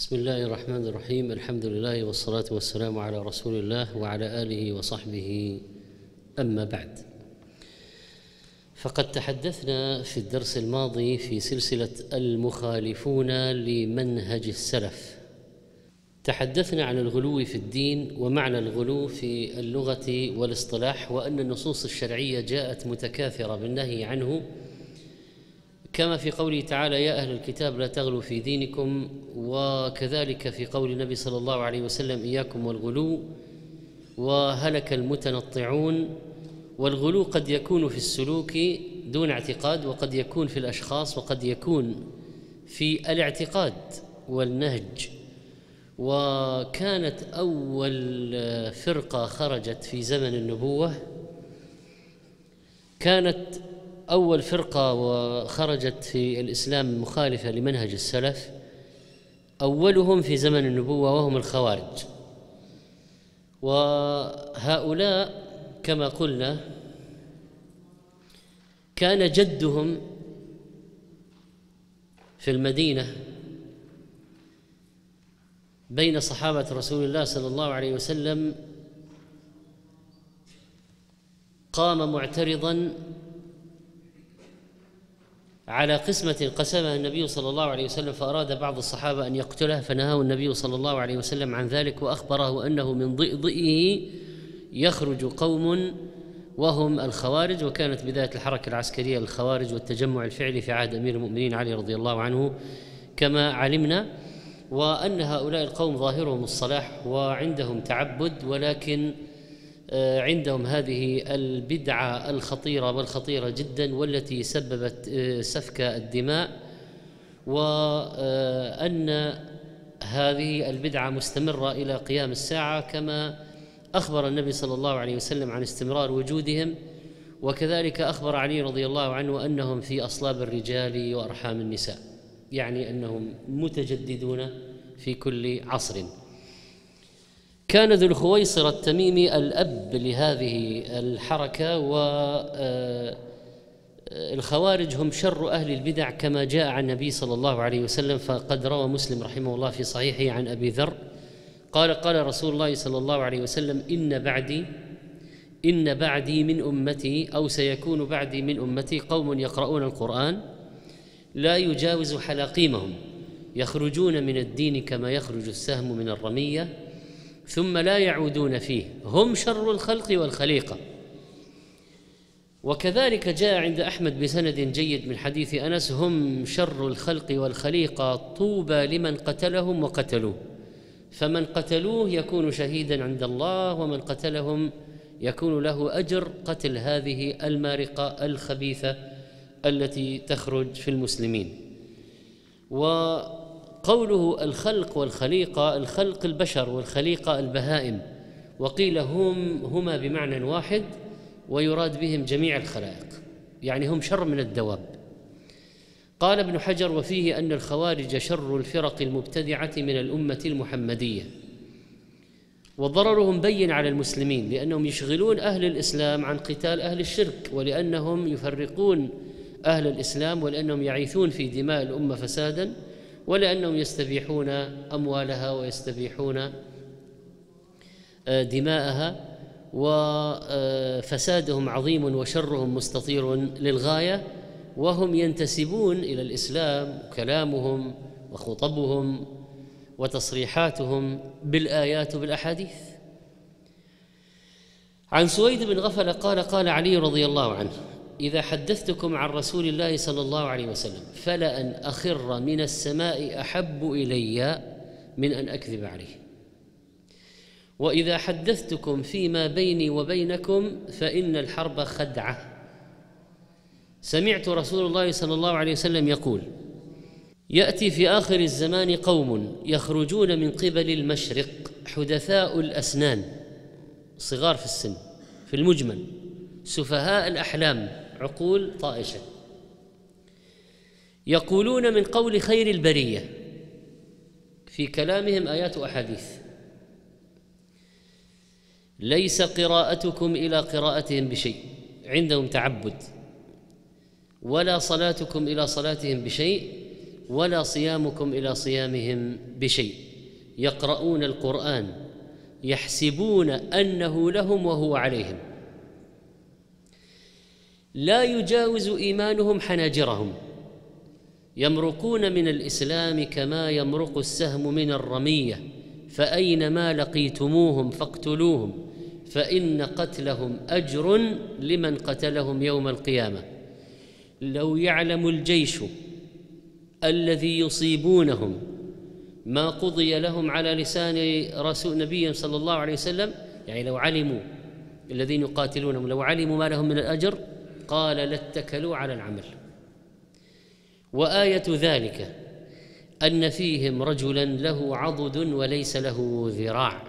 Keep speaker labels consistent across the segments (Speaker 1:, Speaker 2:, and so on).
Speaker 1: بسم الله الرحمن الرحيم. الحمد لله والصلاة والسلام على رسول الله وعلى آله وصحبه. أما بعد. فقد تحدثنا في الدرس الماضي في سلسلة المخالفون لمنهج السلف. تحدثنا عن الغلو في الدين ومعنى الغلو في اللغة والاصطلاح وأن النصوص الشرعية جاءت متكاثرة بالنهي عنه كما في قوله تعالى يا أهل الكتاب لا تغلوا في دينكم. وكذلك في قول النبي صلى الله عليه وسلم إياكم والغلو. وهلك المتنطعون. والغلو قد يكون في السلوك دون اعتقاد وقد يكون في الأشخاص وقد يكون في الاعتقاد والنهج. وكانت أول فرقة خرجت في زمن النبوة. كانت أول فرقة وخرجت في الإسلام مخالفة لمنهج السلف أولهم في زمن النبوة وهم الخوارج. وهؤلاء كما قلنا كان جدهم في المدينة بين صحابة رسول الله صلى الله عليه وسلم قام معترضا على قسمة قسمها النبي صلى الله عليه وسلم فأراد بعض الصحابة أن يقتله فنهاه النبي صلى الله عليه وسلم عن ذلك وأخبره أنه من ضئضئه يخرج قوم وهم الخوارج وكانت بداية الحركة العسكرية للخوارج والتجمع الفعلي في عهد أمير المؤمنين علي رضي الله عنه كما علمنا وأن هؤلاء القوم ظاهرهم الصلاح وعندهم تعبد ولكن عندهم هذه البدعة الخطيرة والخطيرة جدا والتي سببت آه، سفك الدماء وأن هذه البدعة مستمرة إلى قيام الساعة كما أخبر النبي صلى الله عليه وسلم عن استمرار وجودهم وكذلك أخبر علي رضي الله عنه أنهم في أصلاب الرجال وأرحام النساء يعني أنهم متجددون في كل عصر. كان ذو الخويصر التميمي الأب لهذه الحركة و آه، الخوارج هم شر أهل البدع كما جاء عن النبي صلى الله عليه وسلم فقد روى مسلم رحمه الله في صحيحه عن أبي ذر. قال قال رسول الله صلى الله عليه وسلم إن بعدي إن بعدي من أمتي أو سيكون بعدي من أمتي قوم يقرؤون القرآن لا يجاوز حلاقيمهم يخرجون من الدين كما يخرج السهم من الرمية ثم لا يعودون فيه. هم شر الخلق والخليقة. وكذلك جاء عند أحمد بسند جيد من حديث أنس هم شر الخلق والخليقة طوبى لمن قتلهم وقتلوه. فمن قتلوه يكون شهيدا عند الله ومن قتلهم يكون له أجر قتل هذه المارقة الخبيثة التي تخرج في المسلمين. وقوله الخلق والخليقة الخلق البشر والخليقة البهائم. وقيل هم هما بمعنى واحد ويراد بهم جميع الخلائق. يعني هم شر من الدواب. قال ابن حجر وفيه أن الخوارج شر الفرق المبتدعة من الأمة المحمدية. وضررهم بين على المسلمين لأنهم يشغلون أهل الإسلام عن قتال أهل الشرك ولأنهم يفرقون أهل الإسلام ولأنهم يعيثون في دماء الأمة فسادا. ولأنهم يستبيحون أموالها ويستبيحون آه، دماءها وفسادهم عظيم وشرهم مستطير للغاية وهم ينتسبون إلى الإسلام كلامهم وخطبهم وتصريحاتهم بالآيات وبالأحاديث. عن سويد بن غفل قال قال علي رضي الله عنه إذا حدثتكم عن رسول الله صلى الله عليه وسلم فلان أخر من السماء أحب إلي من أن أكذب عليه. وإذا حدثتكم فيما بيني وبينكم فإن الحرب خدعة. سمعت رسول الله صلى الله عليه وسلم يقول يأتي في آخر الزمان قوم يخرجون من قبل المشرق حدثاء الأسنان صغار في السن في المجمل سفهاء الأحلام. عقول طائشة. يقولون من قول خير البرية. في كلامهم آيات وأحاديث. ليس قراءتكم إلى قراءتهم بشيء. عندهم تعبد. ولا صلاتكم إلى صلاتهم بشيء. ولا صيامكم إلى صيامهم بشيء. يقرؤون القرآن. يحسبون أنه لهم وهو عليهم. لا يجاوز إيمانهم حناجرهم. يمرقون من الإسلام كما يمرق السهم من الرمية فأينما لقيتموهم فاقتلوهم فإن قتلهم أجر لمن قتلهم يوم القيامة. لو يعلم الجيش الذي يصيبونهم ما قضي لهم على لسان رسول نبي صلى الله عليه وسلم يعني لو علموا الذين يقاتلونهم لو علموا ما لهم من الأجر قال لاتكلوا على العمل. وآية ذلك أن فيهم رجلا له عضد وليس له ذراع.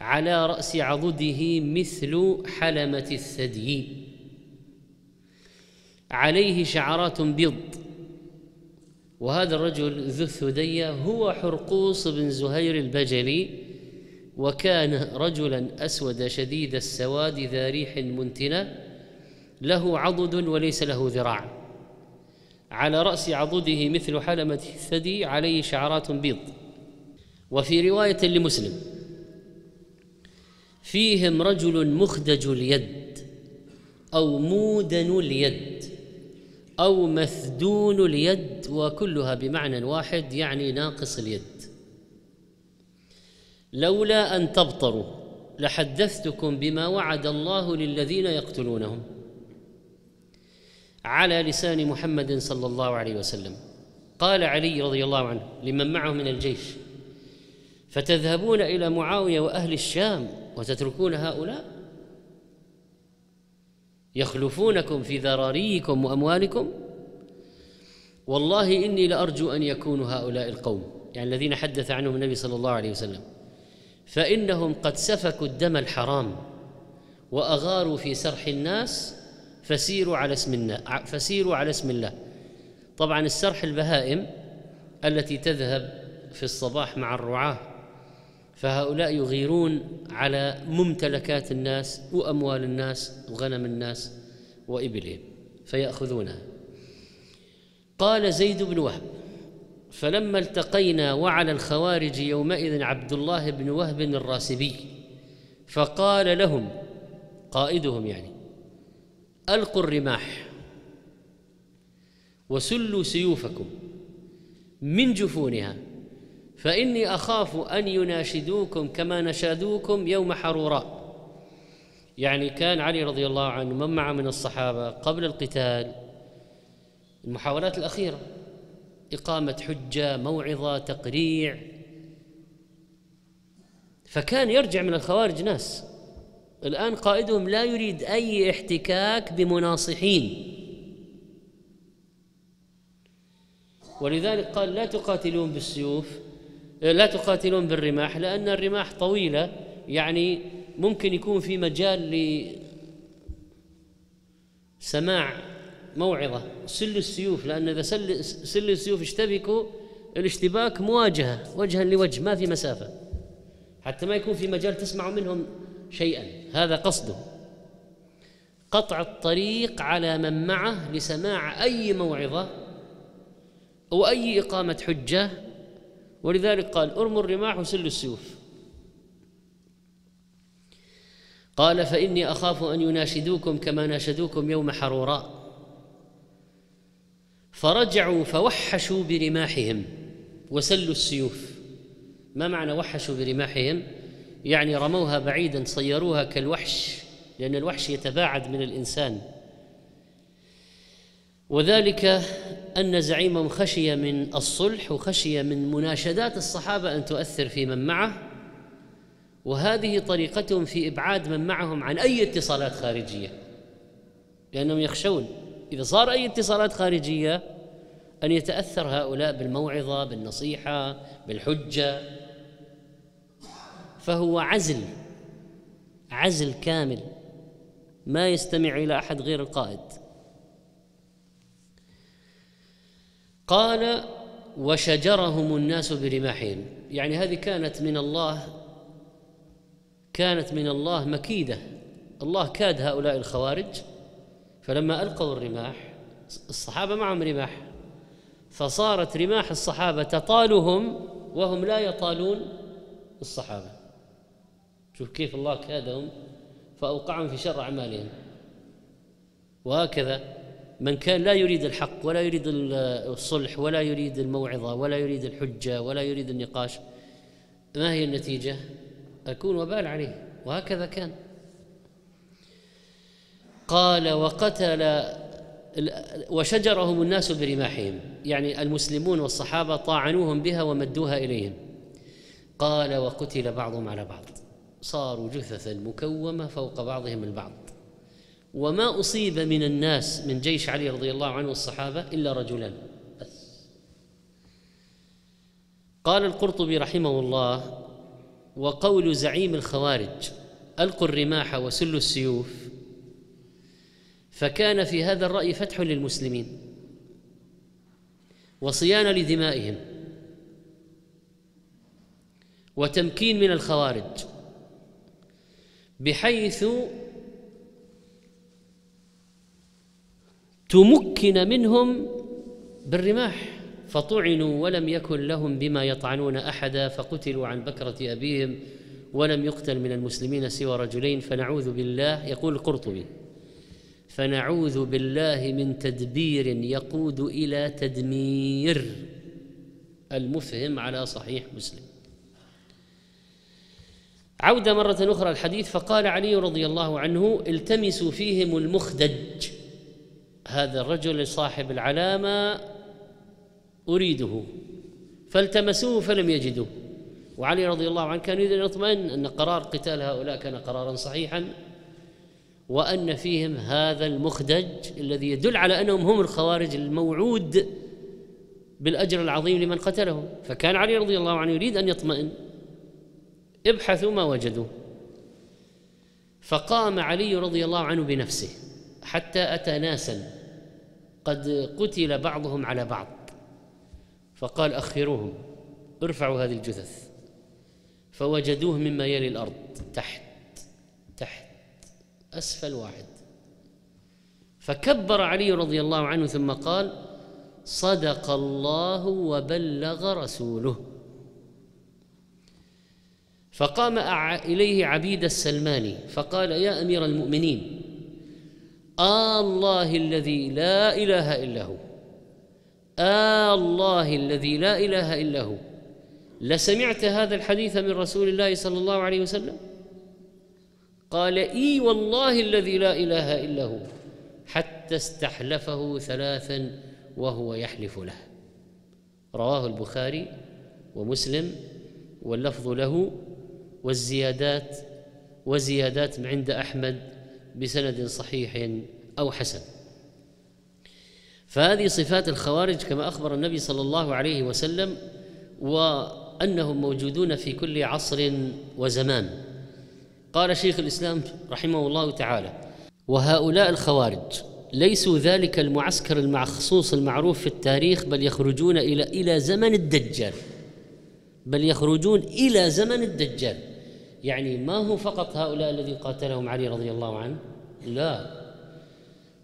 Speaker 1: على رأس عضده مثل حلمة الثدي. عليه شعرات بيض. وهذا الرجل ذو الثدية هو حرقوس بن زهير البجلي وكان رجلا أسود شديد السواد ذا ريح منتنة. له عضد وليس له ذراع. على رأس عضده مثل حلمة الثدي عليه شعرات بيض. وفي رواية لمسلم فيهم رجل مخدج اليد أو مودن اليد أو مثدون اليد وكلها بمعنى واحد يعني ناقص اليد. لولا أن تبطروا لحدثتكم بما وعد الله للذين يقتلونهم. على لسان محمد صلى الله عليه وسلم. قال علي رضي الله عنه لمن معه من الجيش فتذهبون إلى معاوية وأهل الشام وتتركون هؤلاء؟ يخلفونكم في ذراريكم وأموالكم؟ والله إني لأرجو أن يكونوا هؤلاء القوم. يعني الذين حدث عنهم النبي صلى الله عليه وسلم. فإنهم قد سفكوا الدم الحرام وأغاروا في سرح الناس فسيروا على اسم الله فسيروا على اسم الله. طبعا السرح البهائم التي تذهب في الصباح مع الرعاة فهؤلاء يغيرون على ممتلكات الناس وأموال الناس وغنم الناس وابلهم فيأخذونها. قال زيد بن وهب فلما التقينا وعلى الخوارج يومئذ عبد الله بن وهب الراسبي فقال لهم قائدهم يعني ألقوا الرماح وسلوا سيوفكم من جفونها فإني أخاف أن يناشدوكم كما نشادوكم يوم حروراء يعني كان علي رضي الله عنه من معه من الصحابة قبل القتال المحاولات الأخيرة إقامة حجة موعظة تقريع فكان يرجع من الخوارج ناس. الآن قائدهم لا يريد أي احتكاك بمناصحين. ولذلك قال لا تقاتلون بالسيوف لا تقاتلون بالرماح لأن الرماح طويلة يعني ممكن يكون في مجال لسماع موعظة. سل السيوف لأن إذا سل, سل السيوف اشتبكوا الاشتباك مواجهة وجها لوجه ما في مسافة. حتى ما يكون في مجال تسمع منهم شيئا. هذا قصده. قطع الطريق على من معه لسماع أي موعظة أو أي إقامة حجة. ولذلك قال أرموا الرماح وسلوا السيوف. قال فإني أخاف أن يناشدوكم كما ناشدوكم يوم حروراء فرجعوا فوحشوا برماحهم وسلوا السيوف. ما معنى وحشوا برماحهم؟ يعني رموها بعيدا صيروها كالوحش لأن الوحش يتباعد من الإنسان. وذلك أن زعيمهم خشي من الصلح وخشي من مناشدات الصحابة أن تؤثر في من معه. وهذه طريقتهم في إبعاد من معهم عن أي اتصالات خارجية. لأنهم يخشون إذا صار أي اتصالات خارجية أن يتأثر هؤلاء بالموعظة بالنصيحة بالحجة. فهو عزل عزل كامل ما يستمع إلى أحد غير القائد. قال وشجرهم الناس برماحهم. يعني هذه كانت من الله كانت من الله مكيدة. الله كاد هؤلاء الخوارج فلما ألقوا الرماح الصحابة معهم رماح فصارت رماح الصحابة تطالهم وهم لا يطالون الصحابة. شوف كيف الله كادهم فأوقعهم في شر أعمالهم. وهكذا من كان لا يريد الحق ولا يريد الصلح ولا يريد الموعظة ولا يريد الحجة ولا يريد النقاش ما هي النتيجة؟ أكون وبال عليه. وهكذا كان. قال وقتل وشجرهم الناس برماحهم. يعني المسلمون والصحابة طاعنوهم بها ومدوها إليهم. قال وقتل بعضهم على بعض. صاروا جثثا مكومة فوق بعضهم البعض. وما أصيب من الناس من جيش علي رضي الله عنه والصحابة إلا رجلان بس. قال القرطبي رحمه الله وقول زعيم الخوارج ألقوا الرماح وسلوا السيوف. فكان في هذا الرأي فتح للمسلمين وصيانة لدمائهم وتمكين من الخوارج. بحيث تمكن منهم بالرماح. فطعنوا ولم يكن لهم بما يطعنون أحدا فقتلوا عن بكرة أبيهم ولم يقتل من المسلمين سوى رجلين. فنعوذ بالله يقول القرطبي فنعوذ بالله من تدبير يقود إلى تدمير. المفهم على صحيح مسلم. عودة مرة أخرى الحديث فقال علي رضي الله عنه التمسوا فيهم المخدج. هذا الرجل صاحب العلامة أريده. فالتمسوه فلم يجدوه وعلي رضي الله عنه كان يريد أن يطمئن أن قرار قتال هؤلاء كان قرارا صحيحا وأن فيهم هذا المخدج الذي يدل على أنهم هم الخوارج الموعود بالأجر العظيم لمن قتلهم. فكان علي رضي الله عنه يريد أن يطمئن. ابحثوا ما وجدوا. فقام علي رضي الله عنه بنفسه حتى أتى ناسا قد قتل بعضهم على بعض. فقال أخروهم ارفعوا هذه الجثث. فوجدوه مما يلي الأرض تحت تحت أسفل واحد. فكبر علي رضي الله عنه ثم قال صدق الله وبلغ رسوله. فقام إليه عبيد السلماني فقال يا أمير المؤمنين آه الله الذي لا إله إلا هو آه الله الذي لا إله إلا هو لسمعت هذا الحديث من رسول الله صلى الله عليه وسلم؟ قال إي والله الذي لا إله إلا هو حتى استحلفه ثلاثا وهو يحلف له. رواه البخاري ومسلم واللفظ له والزيادات وزيادات عند أحمد بسند صحيح أو حسن. فهذه صفات الخوارج كما أخبر النبي صلى الله عليه وسلم وأنهم موجودون في كل عصر وزمان. قال شيخ الإسلام رحمه الله تعالى وهؤلاء الخوارج ليسوا ذلك المعسكر المخصوص المعروف في التاريخ بل يخرجون إلى إلى زمن الدجال. بل يخرجون إلى زمن الدجال. يعني ما هو فقط هؤلاء الذي قاتلهم علي رضي الله عنه؟ لا.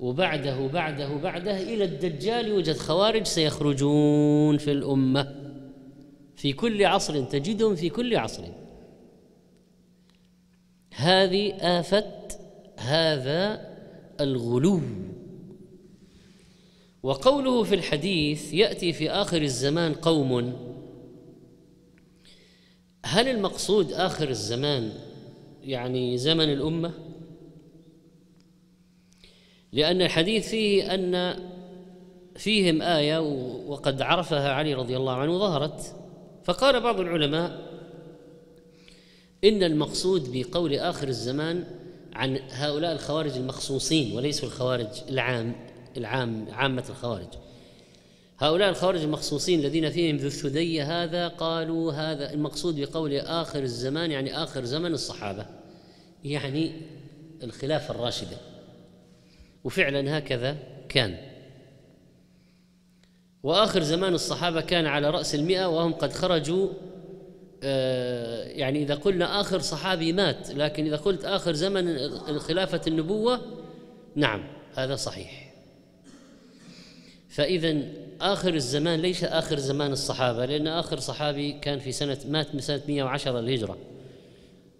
Speaker 1: وبعده بعده بعده إلى الدجال يوجد خوارج سيخرجون في الأمة. في كل عصر تجدهم في كل عصر. هذه آفة هذا الغلو. وقوله في الحديث يأتي في آخر الزمان قوم. هل المقصود آخر الزمان يعني زمن الأمة؟ لأن الحديث فيه أن فيهم آية وقد عرفها علي رضي الله عنه ظهرت فقال بعض العلماء إن المقصود بقول آخر الزمان عن هؤلاء الخوارج المخصوصين وليسوا الخوارج العام العام عامة الخوارج. هؤلاء الخوارج المخصوصين الذين فيهم ذو الثدي هذا قالوا هذا المقصود بقول آخر الزمان يعني آخر زمن الصحابة يعني الخلافة الراشدة وفعلا هكذا كان. وآخر زمان الصحابة كان على رأس المئة وهم قد خرجوا آه، يعني إذا قلنا آخر صحابي مات لكن إذا قلت آخر زمن خلافة النبوة نعم هذا صحيح. فإذا آخر الزمان ليس آخر زمان الصحابة لأن آخر صحابي كان في سنة مات من سنة 110 للهجرة.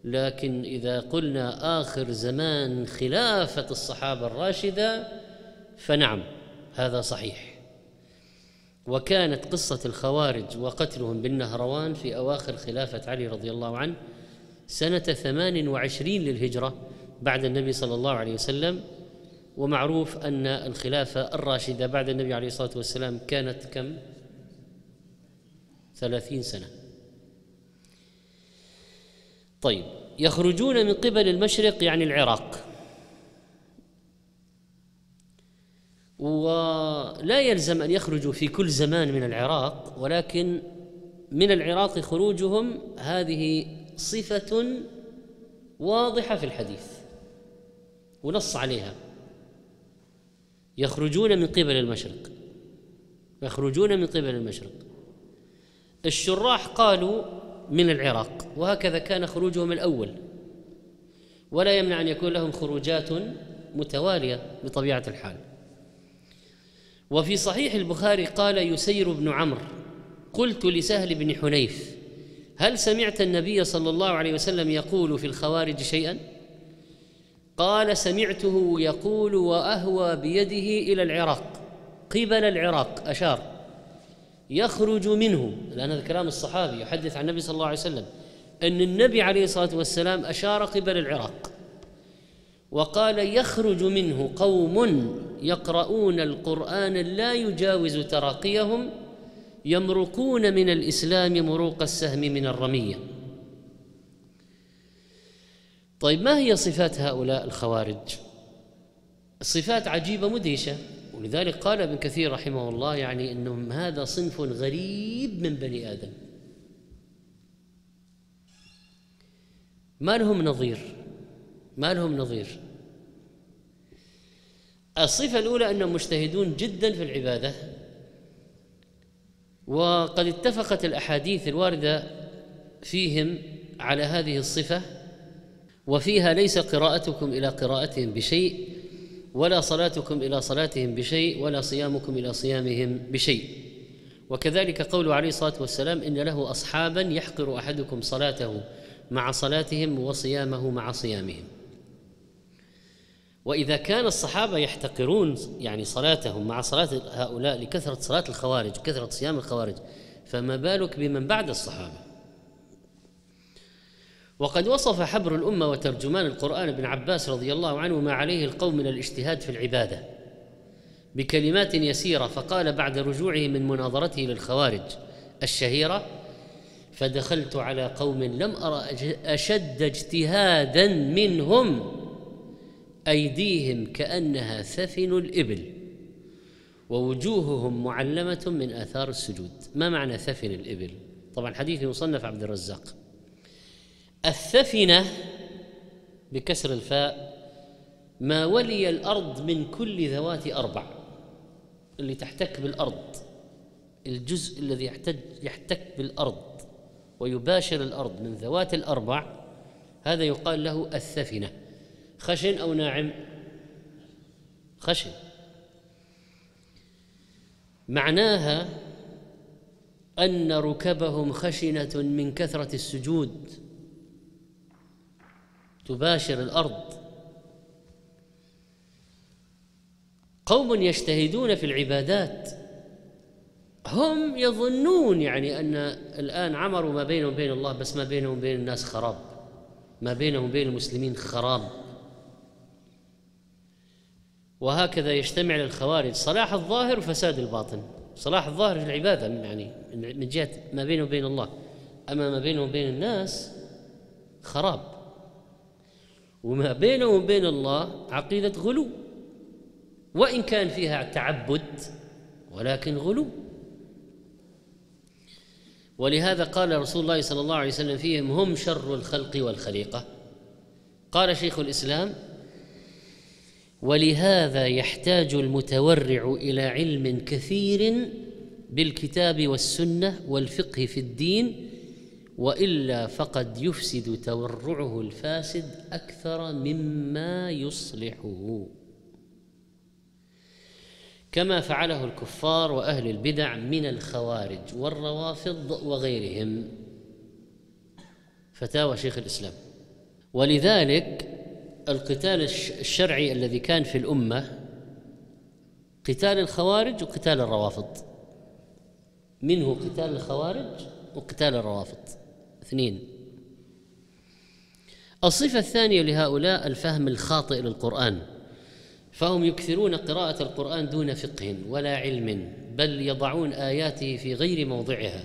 Speaker 1: لكن إذا قلنا آخر زمان خلافة الصحابة الراشدة فنعم هذا صحيح. وكانت قصة الخوارج وقتلهم بالنهروان في أواخر خلافة علي رضي الله عنه سنة ثمان وعشرين للهجرة بعد النبي صلى الله عليه وسلم. ومعروف أن الخلافة الراشدة بعد النبي عليه الصلاة والسلام كانت كم؟ ثلاثين سنة. طيب يخرجون من قبل المشرق يعني العراق. ولا يلزم أن يخرجوا في كل زمان من العراق ولكن من العراق خروجهم هذه صفة واضحة في الحديث. ونص عليها. يخرجون من قبل المشرق. يخرجون من قبل المشرق. الشراح قالوا من العراق وهكذا كان خروجهم الأول. ولا يمنع أن يكون لهم خروجات متوالية بطبيعة الحال. وفي صحيح البخاري قال يسير بن عمرو قلت لسهل بن حنيف هل سمعت النبي صلى الله عليه وسلم يقول في الخوارج شيئا؟ قال سمعته يقول وأهوى بيده إلى العراق قبل العراق أشار. يخرج منه لأن هذا كلام الصحابي يحدث عن النبي صلى الله عليه وسلم أن النبي عليه الصلاة والسلام أشار قبل العراق. وقال يخرج منه قوم يقرؤون القرآن لا يجاوز تراقيهم يمرقون من الإسلام مروق السهم من الرمية. طيب ما هي صفات هؤلاء الخوارج؟ صفات عجيبة مدهشة ولذلك قال ابن كثير رحمه الله يعني إنهم هذا صنف غريب من بني آدم. ما لهم نظير؟ ما لهم نظير. الصفة الأولى أنهم مجتهدون جدا في العبادة وقد اتفقت الأحاديث الواردة فيهم على هذه الصفة. وفيها ليس قراءتكم إلى قراءتهم بشيء ولا صلاتكم إلى صلاتهم بشيء ولا صيامكم إلى صيامهم بشيء. وكذلك قول عليه الصلاة والسلام إن له أصحابا يحقر أحدكم صلاته مع صلاتهم وصيامه مع صيامهم. وإذا كان الصحابة يحتقرون يعني صلاتهم مع صلاة هؤلاء لكثرة صلاة الخوارج كثرة صيام الخوارج فما بالك بمن بعد الصحابة؟ وقد وصف حبر الأمة وترجمان القرآن ابن عباس رضي الله عنه ما عليه القوم من الاجتهاد في العبادة بكلمات يسيرة فقال بعد رجوعه من مناظرته للخوارج الشهيرة فدخلت على قوم لم أرى أشد اجتهادا منهم أيديهم كأنها ثفن الإبل ووجوههم معلمة من آثار السجود. ما معنى ثفن الإبل؟ طبعا حديث مصنف عبد الرزاق. الثفنة بكسر الفاء ما ولي الأرض من كل ذوات أربع اللي تحتك بالأرض الجزء الذي يحتج يحتك بالأرض ويباشر الأرض من ذوات الأربع هذا يقال له الثفنة. خشن أو ناعم؟ خشن. معناها أن ركبهم خشنة من كثرة السجود. تباشر الأرض. قوم يجتهدون في العبادات. هم يظنون يعني أن الآن عمروا ما بينهم وبين الله بس ما بينهم وبين الناس خراب. ما بينهم وبين المسلمين خراب. وهكذا يجتمع للخوارج. صلاح الظاهر وفساد الباطن. صلاح الظاهر في العبادة يعني من جهة ما بينه وبين الله. أما ما بينه وبين الناس خراب. وما بينه وبين الله عقيدة غلو. وإن كان فيها تعبد ولكن غلو. ولهذا قال رسول الله صلى الله عليه وسلم فيهم هم شر الخلق والخليقة. قال شيخ الإسلام ولهذا يحتاج المتورع إلى علم كثير بالكتاب والسنة والفقه في الدين وإلا فقد يفسد تورعه الفاسد أكثر مما يصلحه. كما فعله الكفار وأهل البدع من الخوارج والروافض وغيرهم. فتاوى شيخ الإسلام. ولذلك القتال الشرعي الذي كان في الأمة قتال الخوارج وقتال الروافض. منه قتال الخوارج وقتال الروافض. اثنين الصفة الثانية لهؤلاء الفهم الخاطئ للقرآن. فهم يكثرون قراءة القرآن دون فقه ولا علم بل يضعون آياته في غير موضعها.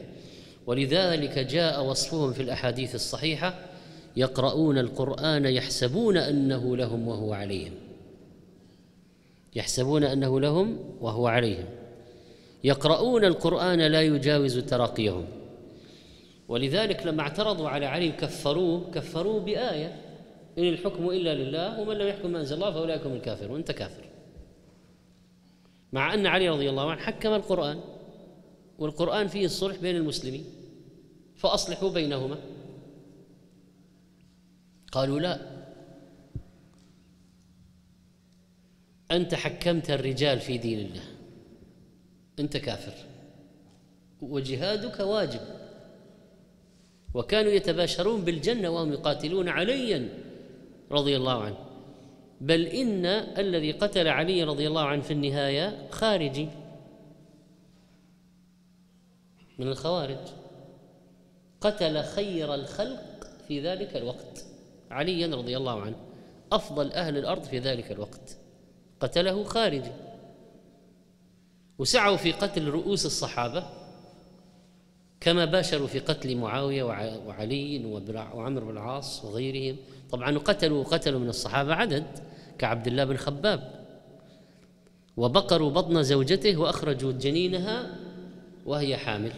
Speaker 1: ولذلك جاء وصفهم في الأحاديث الصحيحة يقرؤون القرآن يحسبون أنه لهم وهو عليهم. يحسبون أنه لهم وهو عليهم. يقرؤون القرآن لا يجاوز تراقيهم. ولذلك لما اعترضوا على علي كفروه كفروه بآية إن الحكم إلا لله ومن لم يحكم ما أنزل الله فأولئك هم الكافرون أنت كافر. مع أن علي رضي الله عنه حكم القرآن والقرآن فيه الصلح بين المسلمين فأصلحوا بينهما. قالوا لا. أنت حكمت الرجال في دين الله أنت كافر. وجهادك واجب. وكانوا يتباشرون بالجنة وهم يقاتلون عليا رضي الله عنه. بل إن الذي قتل علي رضي الله عنه في النهاية خارجي من الخوارج. قتل خير الخلق في ذلك الوقت. عليا رضي الله عنه. أفضل أهل الأرض في ذلك الوقت. قتله خارجي. وسعوا في قتل رؤوس الصحابة. كما باشروا في قتل معاوية وعلي وعمر بن العاص وغيرهم. طبعا قتلوا قتلوا من الصحابة عدد كعبد الله بن خباب. وبقروا بطن زوجته وأخرجوا جنينها وهي حامل.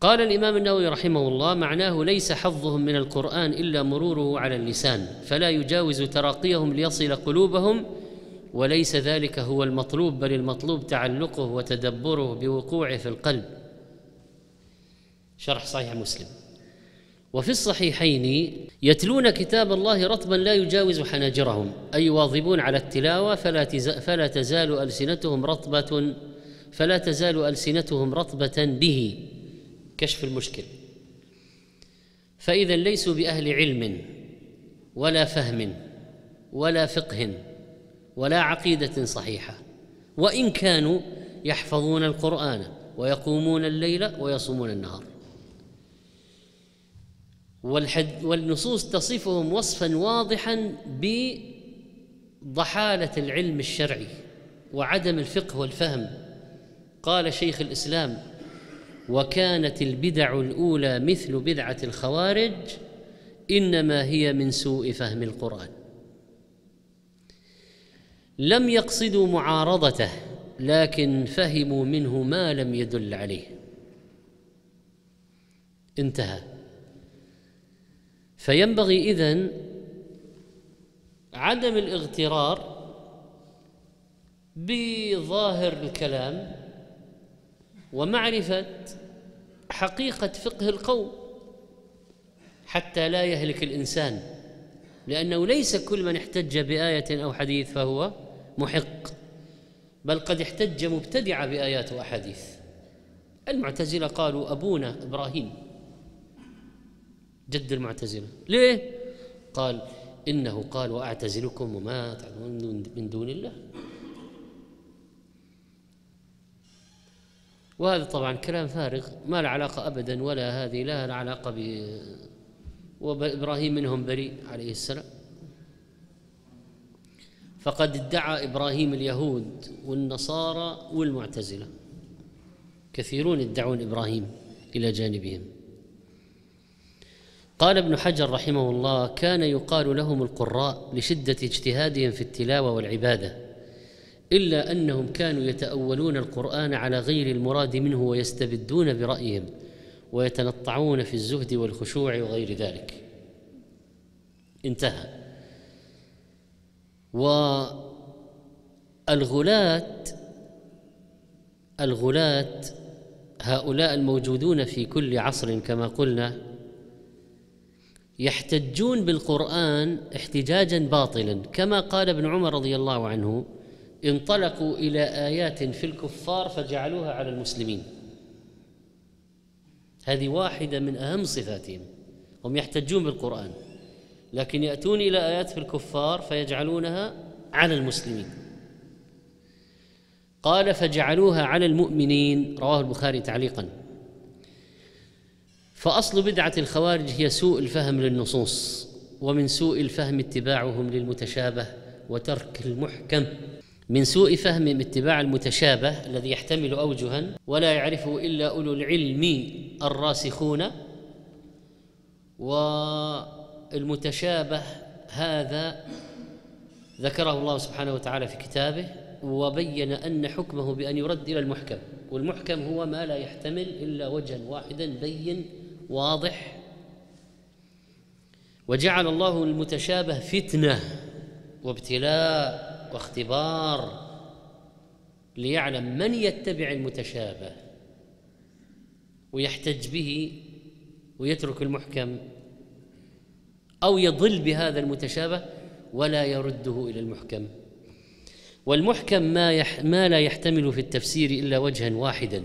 Speaker 1: قال الإمام النووي رحمه الله معناه ليس حظهم من القرآن إلا مروره على اللسان فلا يجاوز تراقيهم ليصل قلوبهم وليس ذلك هو المطلوب بل المطلوب تعلقه وتدبره بوقوعه في القلب. شرح صحيح مسلم. وفي الصحيحين يتلون كتاب الله رطبا لا يجاوز حناجرهم أي واظبون على التلاوة فلا, فلا تزال ألسنتهم رطبة فلا تزال ألسنتهم رطبة به. كشف المشكل. فإذا ليسوا بأهل علم ولا فهم ولا فقه. ولا عقيدة صحيحة. وإن كانوا يحفظون القرآن ويقومون الليل ويصومون النهار. والحد والنصوص تصفهم وصفا واضحا بضحالة العلم الشرعي وعدم الفقه والفهم. قال شيخ الإسلام وكانت البدع الأولى مثل بدعة الخوارج إنما هي من سوء فهم القرآن. لم يقصدوا معارضته لكن فهموا منه ما لم يدل عليه. انتهى. فينبغي إذن عدم الاغترار بظاهر الكلام ومعرفة حقيقة فقه القوم حتى لا يهلك الإنسان لأنه ليس كل من احتج بآية أو حديث فهو محق بل قد احتج مبتدع بآيات وأحاديث. المعتزلة قالوا أبونا إبراهيم. جد المعتزلة. ليه؟ قال إنه قال وأعتزلكم وما تعبدون من دون الله. وهذا طبعا كلام فارغ ما له علاقة ابدا ولا هذه لا علاقة ب وإبراهيم منهم بريء عليه السلام. فقد ادعى إبراهيم اليهود والنصارى والمعتزلة. كثيرون يدعون إبراهيم إلى جانبهم. قال ابن حجر رحمه الله كان يقال لهم القراء لشدة اجتهادهم في التلاوة والعبادة إلا أنهم كانوا يتأولون القرآن على غير المراد منه ويستبدون برأيهم ويتنطعون في الزهد والخشوع وغير ذلك. انتهى. والغلاة الغلاة هؤلاء الموجودون في كل عصر كما قلنا يحتجون بالقرآن احتجاجا باطلا. كما قال ابن عمر رضي الله عنه انطلقوا إلى آيات في الكفار فجعلوها على المسلمين. هذه واحدة من أهم صفاتهم. هم يحتجون بالقرآن. لكن يأتون إلى آيات في الكفار فيجعلونها على المسلمين. قال فجعلوها على المؤمنين رواه البخاري تعليقا. فأصل بدعة الخوارج هي سوء الفهم للنصوص ومن سوء الفهم اتباعهم للمتشابه وترك المحكم. من سوء فهم اتباع المتشابه الذي يحتمل اوجها ولا يعرفه إلا أولو العلم الراسخون والمتشابه هذا ذكره الله سبحانه وتعالى في كتابه وبين أن حكمه بأن يرد إلى المحكم والمحكم هو ما لا يحتمل إلا وجها واحدا بين واضح؟ وجعل الله المتشابه فتنة وابتلاء واختبار ليعلم من يتبع المتشابه ويحتج به ويترك المحكم أو يضل بهذا المتشابه ولا يرده إلى المحكم. والمحكم ما, يح ما لا يحتمل في التفسير إلا وجها واحدا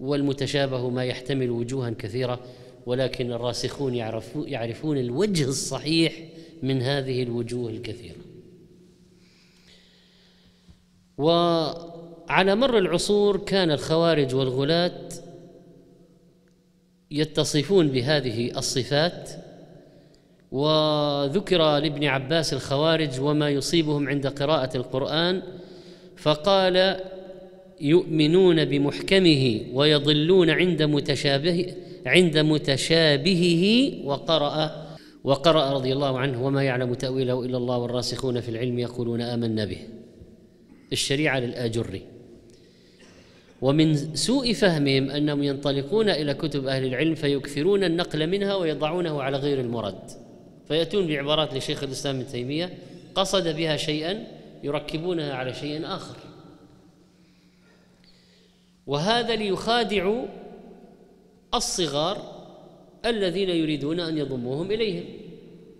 Speaker 1: والمتشابه ما يحتمل وجوها كثيرة ولكن الراسخون يعرفون الوجه الصحيح من هذه الوجوه الكثيرة. وعلى مر العصور كان الخوارج والغلاة يتصفون بهذه الصفات وذكر لابن عباس الخوارج وما يصيبهم عند قراءة القرآن فقال يؤمنون بمحكمه ويضلون عند متشابه عند متشابهه وقرأ وقرأ رضي الله عنه وما يعلم تأويله إلا الله والراسخون في العلم يقولون آمنا به. الشريعة للآجري ومن سوء فهمهم أنهم ينطلقون إلى كتب أهل العلم فيكثرون النقل منها ويضعونه على غير المرد. فيأتون بعبارات لشيخ الإسلام ابن تيمية قصد بها شيئا يركبونها على شيء آخر. وهذا ليخادعوا الصغار الذين يريدون أن يضموهم إليهم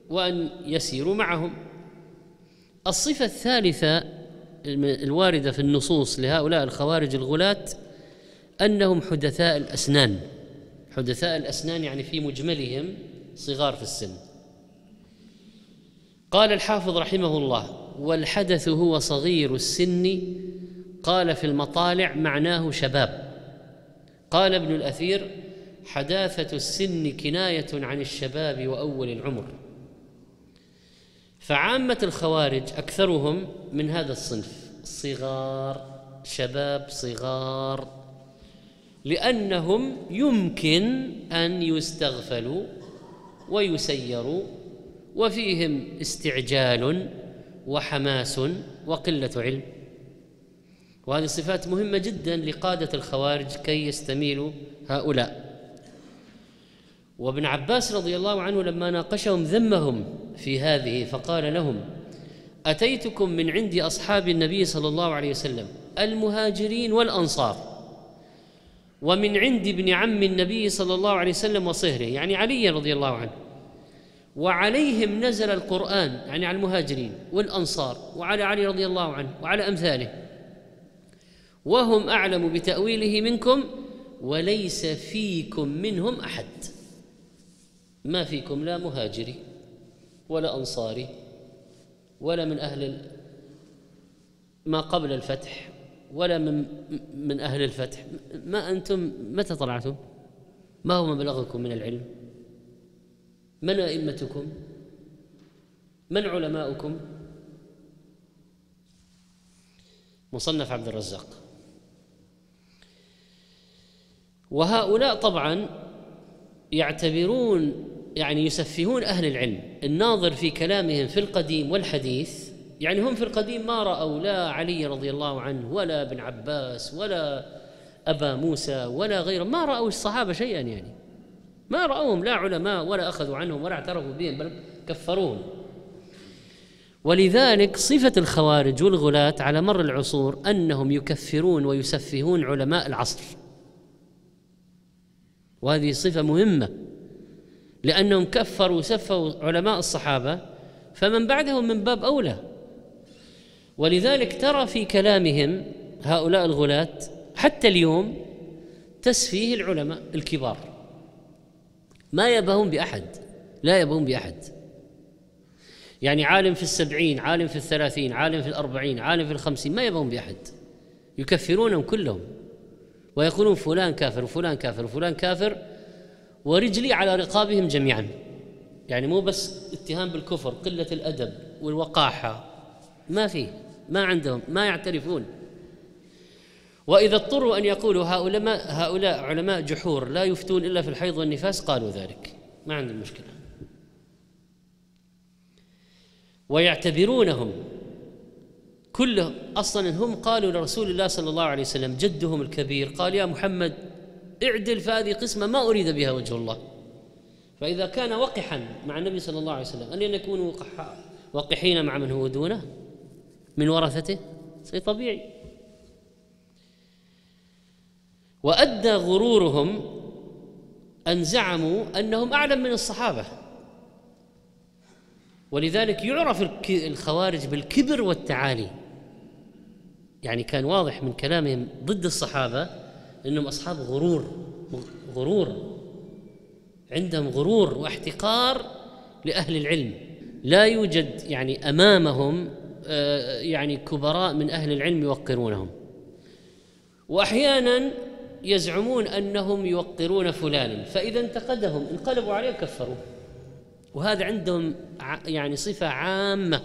Speaker 1: وأن يسيروا معهم. الصفة الثالثة الواردة في النصوص لهؤلاء الخوارج الغلاة أنهم حدثاء الأسنان. حدثاء الأسنان يعني في مجملهم صغار في السن. قال الحافظ رحمه الله والحدث هو صغير السن قال في المطالع معناه شباب. قال ابن الأثير حداثة السن كناية عن الشباب وأول العمر. فعامة الخوارج أكثرهم من هذا الصنف صغار شباب صغار لأنهم يمكن أن يستغفلوا ويسيروا وفيهم استعجال وحماس وقلة علم. وهذه صفات مهمة جدا لقادة الخوارج كي يستميلوا هؤلاء. وابن عباس رضي الله عنه لما ناقشهم ذمهم في هذه فقال لهم أتيتكم من عند أصحاب النبي صلى الله عليه وسلم المهاجرين والأنصار ومن عند ابن عم النبي صلى الله عليه وسلم وصهره يعني علي رضي الله عنه وعليهم نزل القرآن يعني على المهاجرين والأنصار وعلى علي رضي الله عنه وعلى أمثاله. وهم أعلم بتأويله منكم وليس فيكم منهم أحد. ما فيكم لا مهاجري ولا أنصاري ولا من أهل ما قبل الفتح ولا من من أهل الفتح. ما أنتم متى طلعتم؟ ما هو مبلغكم من العلم؟ من أئمتكم؟ من علماؤكم؟ مصنف عبد الرزاق. وهؤلاء طبعا يعتبرون يعني يسفهون أهل العلم. الناظر في كلامهم في القديم والحديث يعني هم في القديم ما رأوا لا علي رضي الله عنه ولا ابن عباس ولا أبا موسى ولا غيره ما رأوا الصحابة شيئا يعني. ما رأوهم لا علماء ولا أخذوا عنهم ولا اعترفوا بهم بل كفروهم ولذلك صفة الخوارج والغلاة على مر العصور أنهم يكفرون ويسفهون علماء العصر. وهذه صفة مهمة لأنهم كفروا وسفوا علماء الصحابة فمن بعدهم من باب أولى. ولذلك ترى في كلامهم هؤلاء الغلاة حتى اليوم تسفيه العلماء الكبار. ما يبهون بأحد لا يبهون بأحد. يعني عالم في السبعين عالم في الثلاثين عالم في الأربعين عالم في الخمسين ما يبهون بأحد. يكفرونهم كلهم ويقولون فلان كافر وفلان كافر وفلان كافر ورجلي على رقابهم جميعا. يعني مو بس اتهام بالكفر قلة الأدب والوقاحة ما فيه ما عندهم ما يعترفون. وإذا اضطروا أن يقولوا هؤلاء هؤلاء علماء جحور لا يفتون إلا في الحيض والنفاس قالوا ذلك. ما عندهم مشكلة. ويعتبرونهم كلهم أصلا هم قالوا لرسول الله صلى الله عليه وسلم جدهم الكبير قال يا محمد اعدل فهذه قسمة ما أريد بها وجه الله. فإذا كان وقحا مع النبي صلى الله عليه وسلم أن يكونوا وقحين مع من هو دونه من ورثته شيء طبيعي. وأدى غرورهم أن زعموا أنهم أعلم من الصحابة. ولذلك يعرف الخوارج بالكبر والتعالي. يعني كان واضح من كلامهم ضد الصحابة إنهم أصحاب غرور غرور. عندهم غرور واحتقار لأهل العلم. لا يوجد يعني أمامهم آه، يعني كبراء من أهل العلم يوقرونهم. واحيانا يزعمون أنهم يوقرون فلانا فإذا انتقدهم انقلبوا عليه وكفروه وهذا عندهم يعني صفة عامة.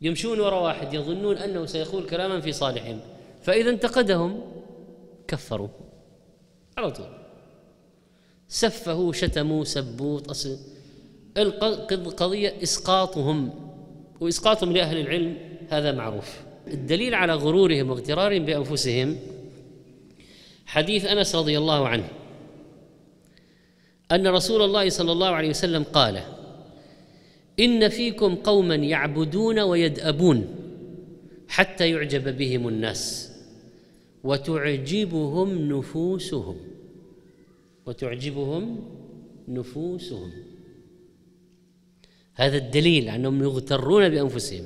Speaker 1: يمشون وراء واحد يظنون أنه سيقول كلاما في صالحهم. فإذا انتقدهم كفروا. على طول. سفهوا شتموا سبوا القضية إسقاطهم. وإسقاطهم لأهل العلم هذا معروف. الدليل على غرورهم واغترارهم بأنفسهم حديث أنس رضي الله عنه أن رسول الله صلى الله عليه وسلم قال إن فيكم قوما يعبدون ويدأبون حتى يعجب بهم الناس وتعجبهم نفوسهم وتعجبهم نفوسهم. هذا الدليل أنهم يغترون بأنفسهم.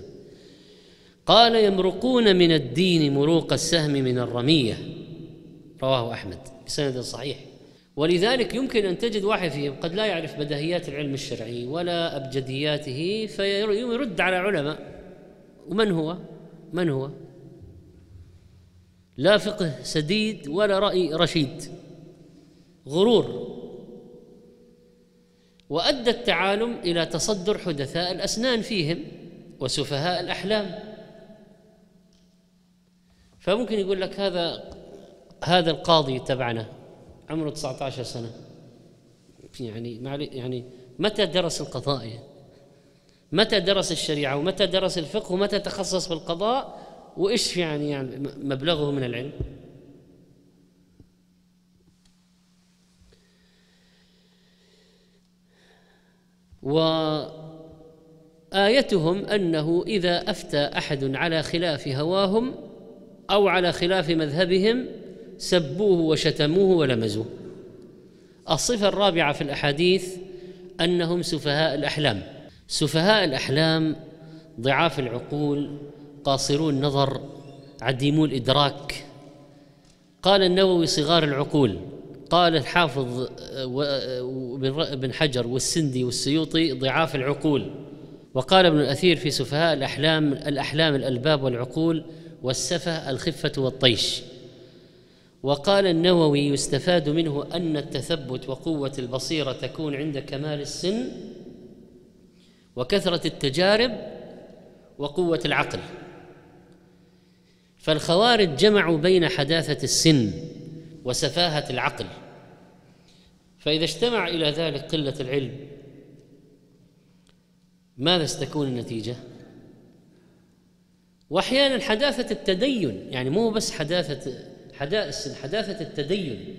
Speaker 1: قال يمرقون من الدين مروق السهم من الرمية رواه أحمد بسند صحيح. ولذلك يمكن أن تجد واحد فيهم قد لا يعرف بدهيات العلم الشرعي ولا أبجدياته فيرد على علماء. ومن هو؟ من هو؟ لا فقه سديد ولا رأي رشيد. غرور. وأدى التعالم إلى تصدر حدثاء الأسنان فيهم وسفهاء الأحلام. فممكن يقول لك هذا هذا القاضي تبعنا عمره 19 سنة. يعني يعني متى درس القضاء؟ متى درس الشريعة؟ ومتى درس الفقه؟ ومتى تخصص في القضاء؟ وإيش يعني, يعني مبلغه من العلم؟ وآيتهم أنه إذا أفتى أحد على خلاف هواهم أو على خلاف مذهبهم سبوه وشتموه ولمزوه. الصفة الرابعة في الأحاديث أنهم سفهاء الأحلام. سفهاء الأحلام ضعاف العقول قاصرو النظر عديمو الإدراك. قال النووي صغار العقول قال الحافظ بن حجر والسندي والسيوطي ضعاف العقول. وقال ابن الأثير في سفهاء الأحلام الأحلام الألباب والعقول والسفه الخفة والطيش. وقال النووي يستفاد منه أن التثبت وقوة البصيرة تكون عند كمال السن وكثرة التجارب وقوة العقل. فالخوارج جمعوا بين حداثة السن وسفاهة العقل. فإذا اجتمع إلى ذلك قلة العلم ماذا ستكون النتيجة؟ وأحيانا حداثة التدين يعني مو بس حداثة حداثة التدين.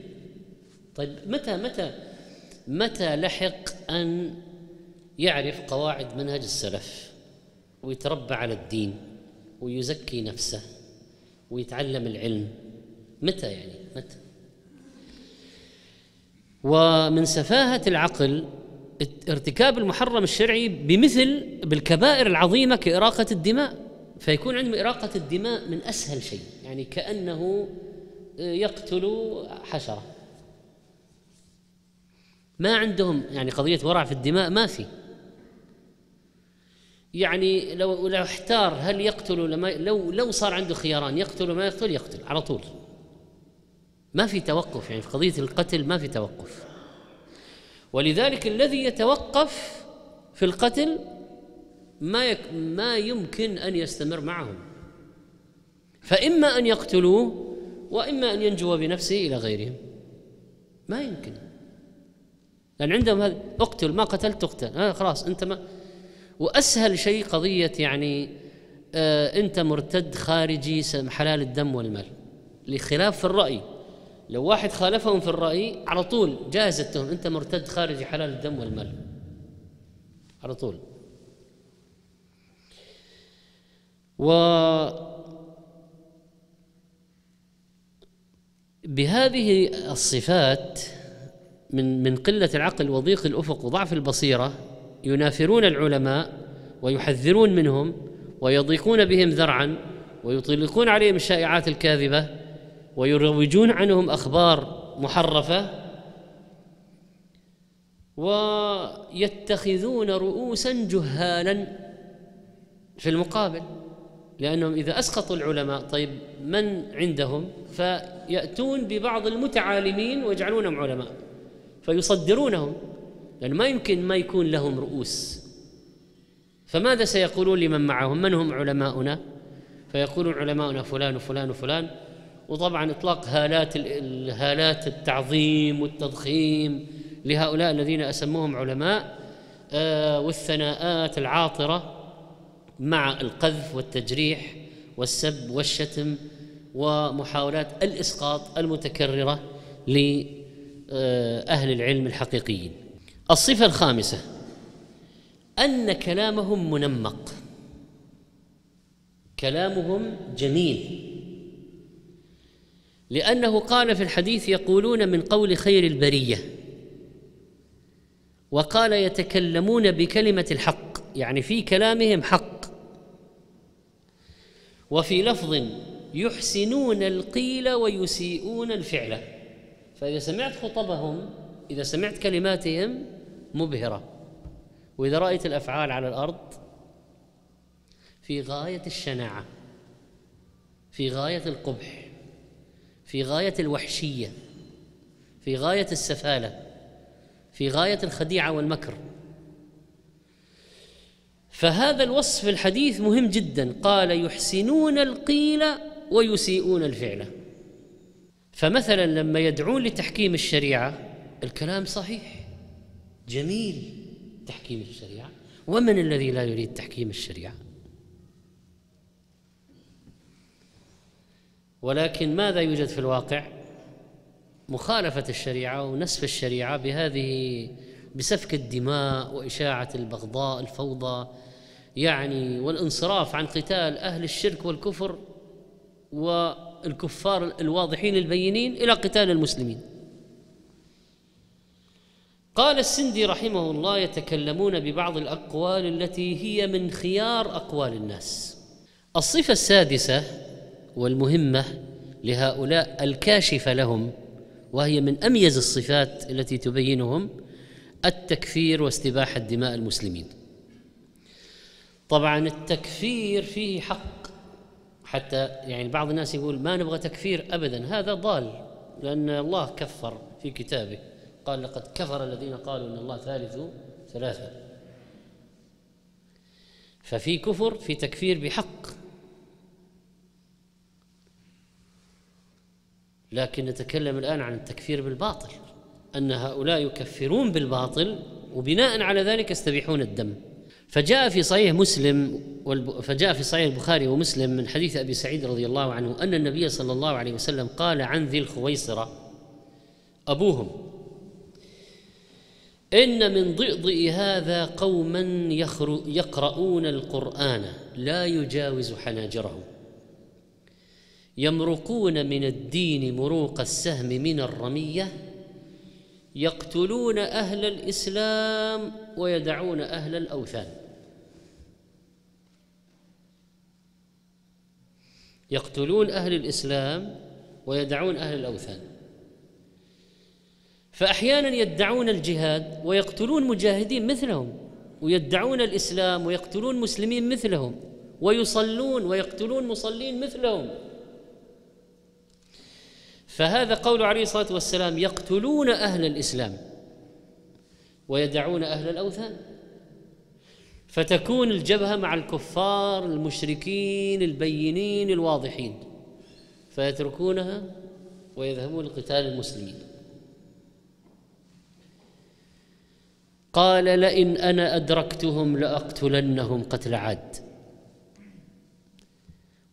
Speaker 1: طيب متى متى متى لحق أن يعرف قواعد منهج السلف ويتربى على الدين ويزكي نفسه ويتعلم العلم؟ متى يعني؟ متى؟ ومن سفاهة العقل ارتكاب المحرم الشرعي بمثل بالكبائر العظيمة كإراقة الدماء. فيكون عندهم إراقة الدماء من أسهل شيء يعني كأنه يقتل حشرة. ما عندهم يعني قضية ورع في الدماء ما في. يعني لو لو احتار هل يقتل ولا ما لو لو صار عنده خياران يقتل وما يقتل يقتل على طول. ما في توقف يعني في قضية القتل ما في توقف. ولذلك الذي يتوقف في القتل ما يك ما يمكن أن يستمر معهم. فإما أن يقتلوه وإما أن ينجو بنفسه إلى غيرهم. ما يمكن. لأن عندهم هذا اقتل ما قتلت تقتل. آه خلاص أنت ما وأسهل شيء قضية يعني آه أنت مرتد خارجي حلال الدم والمال. لخلاف في الرأي. لو واحد خالفهم في الرأي على طول جاهز التهم. أنت مرتد خارجي حلال الدم والمال. على طول. و بهذه الصفات من من قلة العقل وضيق الأفق وضعف البصيرة ينافرون العلماء ويحذرون منهم ويضيقون بهم ذرعا ويطلقون عليهم الشائعات الكاذبة ويروجون عنهم أخبار محرفة ويتخذون رؤوسا جهالا في المقابل. لأنهم إذا أسقطوا العلماء طيب من عندهم؟ فيأتون ببعض المتعالمين ويجعلونهم علماء فيصدرونهم لأنه ما يمكن ما يكون لهم رؤوس. فماذا سيقولون لمن معهم؟ من هم علماؤنا؟ فيقولون علماؤنا فلان وفلان وفلان. وطبعا إطلاق هالات هالات التعظيم والتضخيم لهؤلاء الذين أسموهم علماء آه، والثناءات العاطرة. مع القذف والتجريح والسب والشتم ومحاولات الإسقاط المتكررة لأهل العلم الحقيقيين. الصفة الخامسة أن كلامهم منمق. كلامهم جميل. لأنه قال في الحديث يقولون من قول خير البرية. وقال يتكلمون بكلمة الحق يعني في كلامهم حق. وفي لفظ يحسنون القيل ويسيئون الفعل. فإذا سمعت خطبهم إذا سمعت كلماتهم مبهرة. وإذا رأيت الأفعال على الأرض في غاية الشناعة في غاية القبح في غاية الوحشية في غاية السفالة في غاية الخديعة والمكر. فهذا الوصف الحديث مهم جدا. قال يحسنون القيل ويسيئون الفعل. فمثلا لما يدعون لتحكيم الشريعة الكلام صحيح. جميل تحكيم الشريعة. ومن الذي لا يريد تحكيم الشريعة؟ ولكن ماذا يوجد في الواقع؟ مخالفة الشريعة ونسف الشريعة بهذه بسفك الدماء وإشاعة البغضاء الفوضى يعني والانصراف عن قتال أهل الشرك والكفر والكفار الواضحين البينين إلى قتال المسلمين. قال السندي رحمه الله يتكلمون ببعض الأقوال التي هي من خيار أقوال الناس. الصفة السادسة والمهمة لهؤلاء الكاشفه لهم وهي من أميز الصفات التي تبينهم التكفير واستباحه دماء المسلمين. طبعا التكفير فيه حق. حتى يعني بعض الناس يقول ما نبغى تكفير ابدا هذا ضال لأن الله كفر في كتابه. قال لقد كفر الذين قالوا إن الله ثالث ثلاثة. ففي كفر في تكفير بحق. لكن نتكلم الآن عن التكفير بالباطل. أن هؤلاء يكفرون بالباطل وبناء على ذلك يستبيحون الدم. فجاء في صحيح مسلم فجاء في صحيح البخاري ومسلم من حديث أبي سعيد رضي الله عنه أن النبي صلى الله عليه وسلم قال عن ذي الخويصرة أبوهم إن من ضئضئ هذا قوما يقرؤون القرآن لا يجاوز حناجرهم. يمرقون من الدين مروق السهم من الرمية يقتلون أهل الإسلام ويدعون أهل الأوثان. يقتلون أهل الإسلام ويدعون أهل الأوثان. فأحيانا يدعون الجهاد ويقتلون مجاهدين مثلهم ويدعون الإسلام ويقتلون مسلمين مثلهم ويصلون ويقتلون مصلين مثلهم. فهذا قول عليه الصلاة والسلام يقتلون أهل الإسلام ويدعون أهل الأوثان. فتكون الجبهة مع الكفار المشركين البينين الواضحين فيتركونها ويذهبون لقتال المسلمين. قال لئن أنا أدركتهم لأقتلنهم قتل عاد.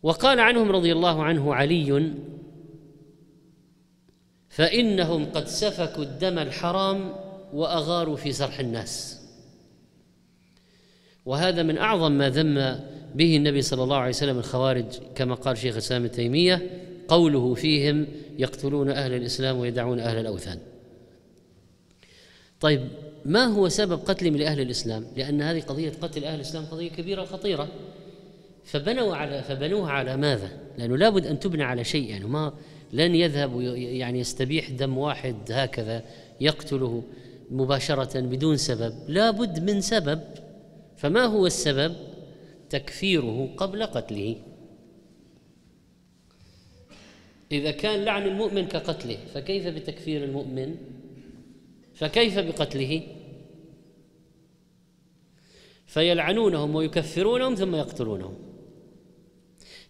Speaker 1: وقال عنهم رضي الله عنه علي فإنهم قد سفكوا الدم الحرام وأغاروا في سرح الناس وهذا من أعظم ما ذم به النبي صلى الله عليه وسلم الخوارج كما قال شيخ الإسلام ابن تيمية قوله فيهم يقتلون أهل الإسلام ويدعون أهل الأوثان طيب ما هو سبب قتلهم لاهل الإسلام؟ لأن هذه قضية قتل أهل الإسلام قضية كبيرة خطيره فبنوا على فبنوها على ماذا؟ لأنه لابد أن تبنى على شيء يعني ما لن يذهب يعني يستبيح دم واحد هكذا يقتله مباشرة بدون سبب لابد من سبب فما هو السبب؟ تكفيره قبل قتله إذا كان لعن المؤمن كقتله فكيف بتكفير المؤمن؟ فكيف بقتله فيلعنونهم ويكفرونهم ثم يقتلونهم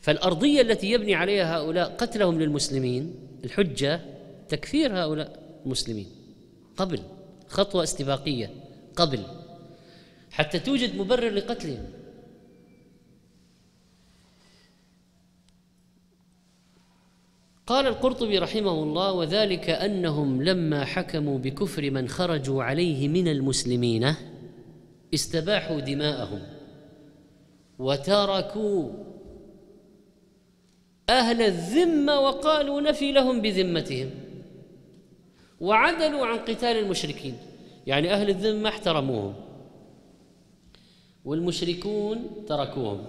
Speaker 1: فالأرضية التي يبني عليها هؤلاء قتلهم للمسلمين الحجة تكفير هؤلاء المسلمين. قبل خطوة استباقية قبل حتى توجد مبرر لقتلهم. قال القرطبي رحمه الله وذلك أنهم لما حكموا بكفر من خرجوا عليه من المسلمين استباحوا دماءهم وتركوا أهل الذمة وقالوا نفي لهم بذمتهم. وعدلوا عن قتال المشركين. يعني أهل الذمة احترموهم. والمشركون تركوهم.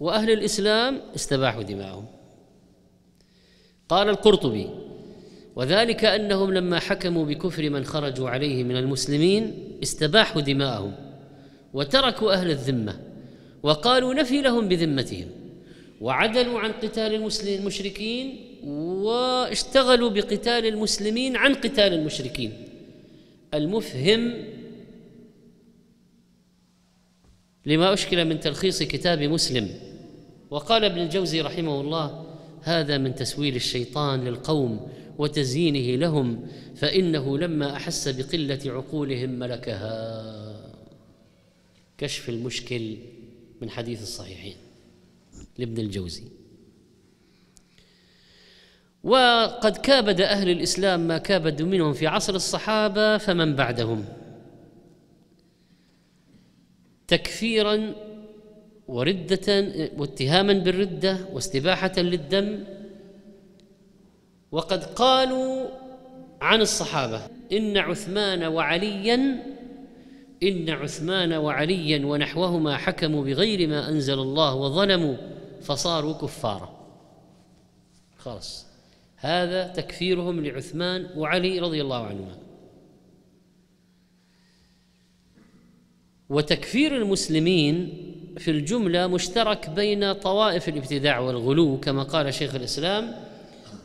Speaker 1: وأهل الإسلام استباحوا دماءهم. قال القرطبي وذلك أنهم لما حكموا بكفر من خرجوا عليه من المسلمين استباحوا دماءهم. وتركوا أهل الذمة. وقالوا نفي لهم بذمتهم. وعدلوا عن قتال المسلمين المشركين واشتغلوا بقتال المسلمين عن قتال المشركين. المفهم لما أشكل من تلخيص كتاب مسلم وقال ابن الجوزي رحمه الله هذا من تسويل الشيطان للقوم وتزيينه لهم فإنه لما أحس بقلة عقولهم ملكها. كشف المشكل من حديث الصحيحين. لابن الجوزي. وقد كابد أهل الإسلام ما كابدوا منهم في عصر الصحابة فمن بعدهم. تكفيرا وردة واتهاما بالردة واستباحة للدم. وقد قالوا عن الصحابة إن عثمان وعليا إن عثمان وعليا ونحوهما حكموا بغير ما أنزل الله وظلموا. فصاروا كفارا. خلاص. هذا تكفيرهم لعثمان وعلي رضي الله عنهما. وتكفير المسلمين في الجملة مشترك بين طوائف الابتداع والغلو كما قال شيخ الإسلام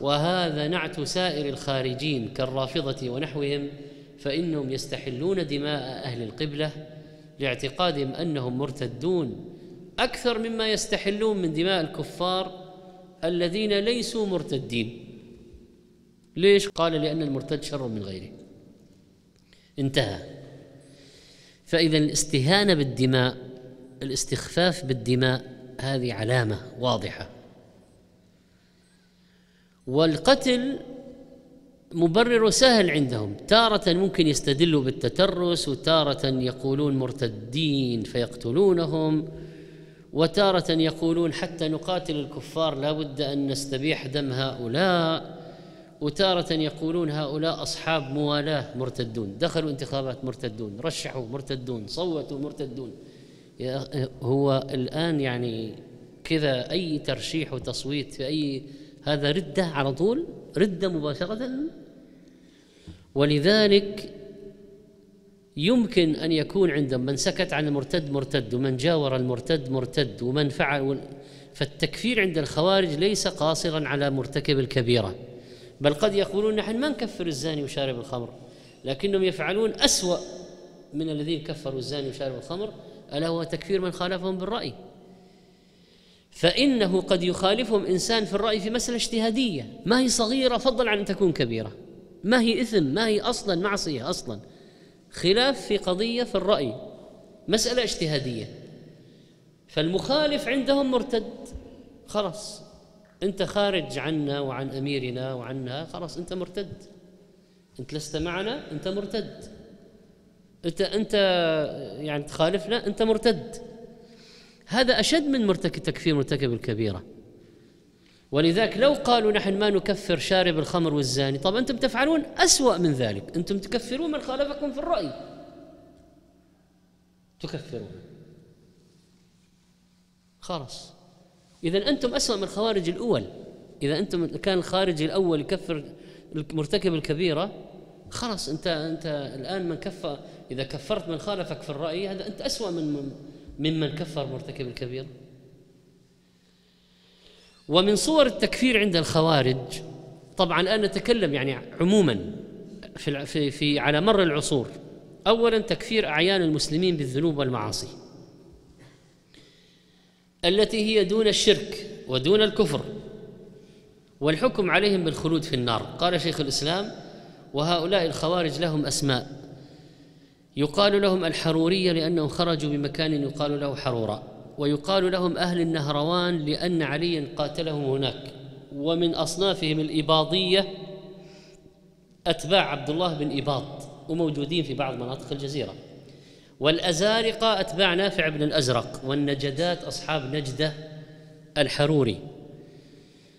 Speaker 1: وهذا نعت سائر الخارجين كالرافضة ونحوهم فإنهم يستحلون دماء أهل القبلة لاعتقادهم أنهم مرتدون أكثر مما يستحلون من دماء الكفار الذين ليسوا مرتدين. ليش؟ قال لأن المرتد شر من غيره. انتهى. فإذا الاستهانة بالدماء الاستخفاف بالدماء هذه علامة واضحة. والقتل مبرر سهل عندهم. تارة ممكن يستدلوا بالتترس وتارة يقولون مرتدين فيقتلونهم. وتارة يقولون حتى نقاتل الكفار لا بد أن نستبيح دم هؤلاء. وتارة يقولون هؤلاء أصحاب موالاة مرتدون. دخلوا انتخابات مرتدون رشحوا مرتدون صوتوا مرتدون. هو الآن يعني كذا أي ترشيح وتصويت في أي هذا ردة على طول؟ ردة مباشرة؟ ولذلك يمكن أن يكون عندهم من سكت عن المرتد مرتد ومن جاور المرتد مرتد ومن فعل فالتكفير عند الخوارج ليس قاصرا على مرتكب الكبيرة. بل قد يقولون نحن ما نكفر الزاني وشارب الخمر لكنهم يفعلون أسوأ من الذين كفروا الزاني وشارب الخمر ألا هو تكفير من خالفهم بالرأي. فإنه قد يخالفهم إنسان في الرأي في مسألة اجتهادية. ما هي صغيرة فضلا عن أن تكون كبيرة. ما هي إثم ما هي أصلا معصية أصلا. خلاف في قضية في الرأي مسألة اجتهادية. فالمخالف عندهم مرتد. خلاص أنت خارج عنا وعن أميرنا وعنها خلاص أنت مرتد. أنت لست معنا أنت مرتد. أنت أنت يعني تخالفنا أنت مرتد. هذا أشد من مرتكب تكفير مرتكب الكبيرة. ولذلك لو قالوا نحن ما نكفر شارب الخمر والزاني طب أنتم تفعلون أسوأ من ذلك. أنتم تكفرون من خالفكم في الرأي. تكفرون. خلاص. إذا أنتم أسوأ من الخوارج الأول. إذا أنتم كان الخارجي الأول يكفر مرتكب الكبيرة خلاص أنت أنت الآن من كفر إذا كفرت من خالفك في الرأي هذا أنت أسوأ من ممن كفر مرتكب الكبيرة ومن صور التكفير عند الخوارج طبعا الآن نتكلم يعني عموما في, في, في على مر العصور. أولا تكفير أعيان المسلمين بالذنوب والمعاصي التي هي دون الشرك ودون الكفر والحكم عليهم بالخلود في النار. قال شيخ الإسلام وهؤلاء الخوارج لهم أسماء. يقال لهم الحرورية لأنهم خرجوا بمكان يقال له حرورا. ويقال لهم أهل النهروان لأن عليا قاتلهم هناك. ومن أصنافهم الإباضية أتباع عبد الله بن إباض وموجودين في بعض مناطق الجزيرة. والأزارقة أتباع نافع بن الأزرق والنجدات أصحاب نجدة الحروري.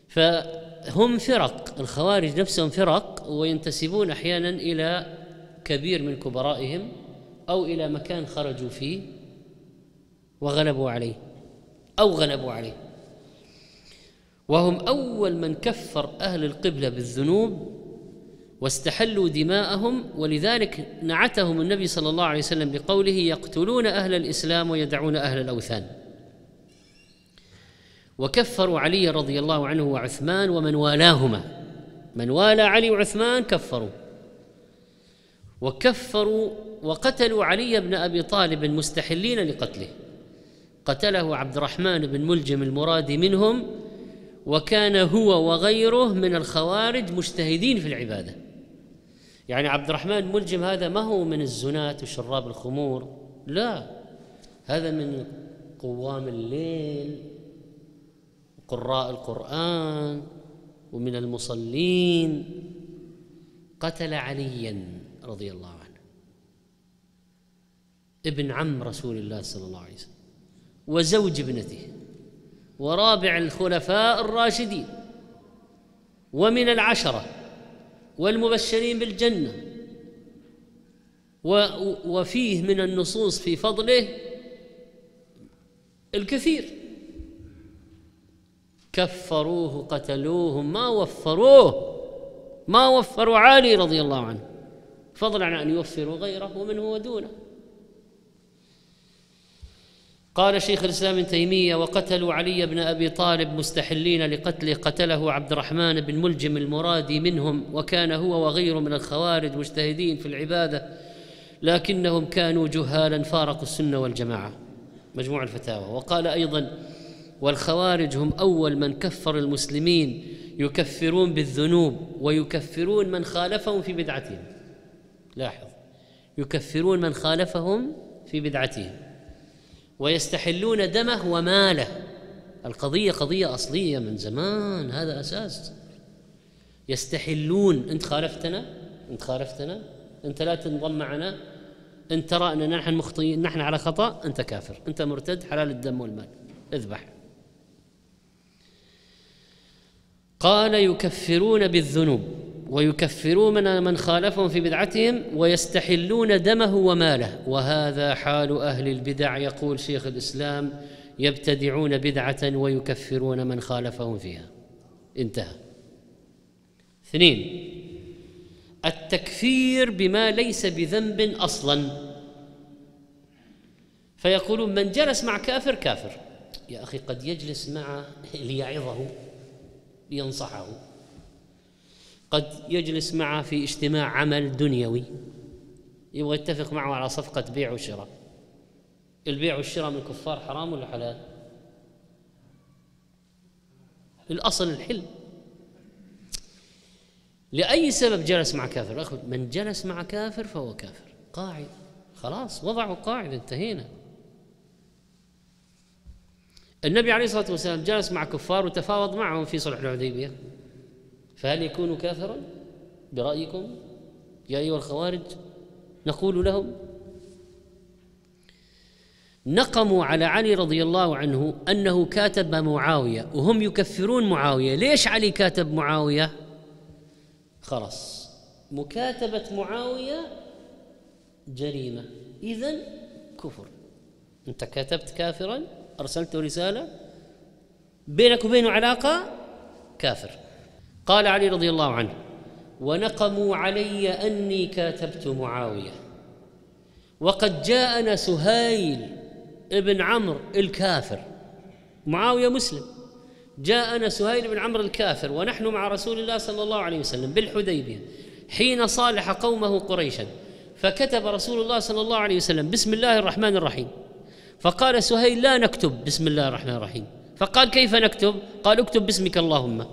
Speaker 1: فهم فرق الخوارج نفسهم فرق وينتسبون أحيانا إلى كبير من كبرائهم أو إلى مكان خرجوا فيه. وغلبوا عليه أو غلبوا عليه. وهم أول من كفر أهل القبلة بالذنوب واستحلوا دماءهم ولذلك نعتهم النبي صلى الله عليه وسلم بقوله يقتلون أهل الإسلام ويدعون أهل الأوثان وكفروا علي رضي الله عنه وعثمان ومن والاهما. من والى علي وعثمان كفروا. وكفروا وقتلوا علي بن أبي طالب مستحلين لقتله. قتله عبد الرحمن بن ملجم المرادي منهم وكان هو وغيره من الخوارج مجتهدين في العبادة. يعني عبد الرحمن ملجم هذا ما هو من الزناة وشراب الخمور لا هذا من قوام الليل قراء القرآن ومن المصلين. قتل عليا رضي الله عنه ابن عم رسول الله صلى الله عليه وسلم. وزوج ابنته ورابع الخلفاء الراشدين ومن العشرة والمبشرين بالجنة. وفيه من النصوص في فضله الكثير. كفروه قتلوه ما وفروه ما وفروا علي رضي الله عنه. فضلا عن أن يوفروا غيره ومنه ودونه. قال شيخ الإسلام ابن تيمية وقتلوا علي بن أبي طالب مستحلين لقتله قتله عبد الرحمن بن ملجم المرادي منهم وكان هو وغيره من الخوارج مجتهدين في العبادة لكنهم كانوا جهالا فارقوا السنة والجماعة. مجموع الفتاوى. وقال أيضا والخوارج هم أول من كفر المسلمين يكفرون بالذنوب ويكفرون من خالفهم في بدعتهم. لاحظ. يكفرون من خالفهم في بدعتهم. ويستحلون دمه وماله. القضية قضية أصلية من زمان هذا أساس. يستحلون أنت خالفتنا؟ أنت خالفتنا؟ أنت لا تنضم معنا؟ أنت ترى أننا نحن مخطئين نحن على خطأ؟ أنت كافر. أنت مرتد حلال الدم والمال. اذبح. قال يكفرون بالذنوب. ويكفرون من خالفهم في بدعتهم ويستحلون دمه وماله. وهذا حال أهل البدع يقول شيخ الإسلام يبتدعون بدعة ويكفرون من خالفهم فيها. انتهى. اثنين التكفير بما ليس بذنب أصلا. فيقولون من جلس مع كافر كافر. يا أخي قد يجلس معه ليعظه لينصحه. قد يجلس معه في اجتماع عمل دنيوي يبغى يتفق معه على صفقة بيع وشراء. البيع والشراء من الكفار حرام ولا حلال؟ الأصل الحل. لأي سبب جلس مع كافر؟ من جلس مع كافر فهو كافر. قاعدة خلاص وضعوا قاعدة انتهينا. النبي عليه الصلاة والسلام جلس مع كفار وتفاوض معهم في صلح الحديبية. فهل يكون كافرا برأيكم؟ يا أيها الخوارج نقول لهم نقموا على علي رضي الله عنه أنه كاتب معاوية وهم يكفرون معاوية. ليش علي كاتب معاوية؟ خلاص مكاتبة معاوية جريمة. إذا كفر. أنت كتبت كافرا أرسلت رسالة بينك وبينه علاقة كافر. قال علي رضي الله عنه ونقموا علي أني كاتبت معاوية. وقد جاءنا سهيل ابن عمرو الكافر. معاوية مسلم. جاءنا سهيل بن عمرو الكافر ونحن مع رسول الله صلى الله عليه وسلم بالحديبية حين صالح قومه قريشا فكتب رسول الله صلى الله عليه وسلم بسم الله الرحمن الرحيم. فقال سهيل لا نكتب بسم الله الرحمن الرحيم. فقال كيف نكتب؟ قال اكتب باسمك اللهم.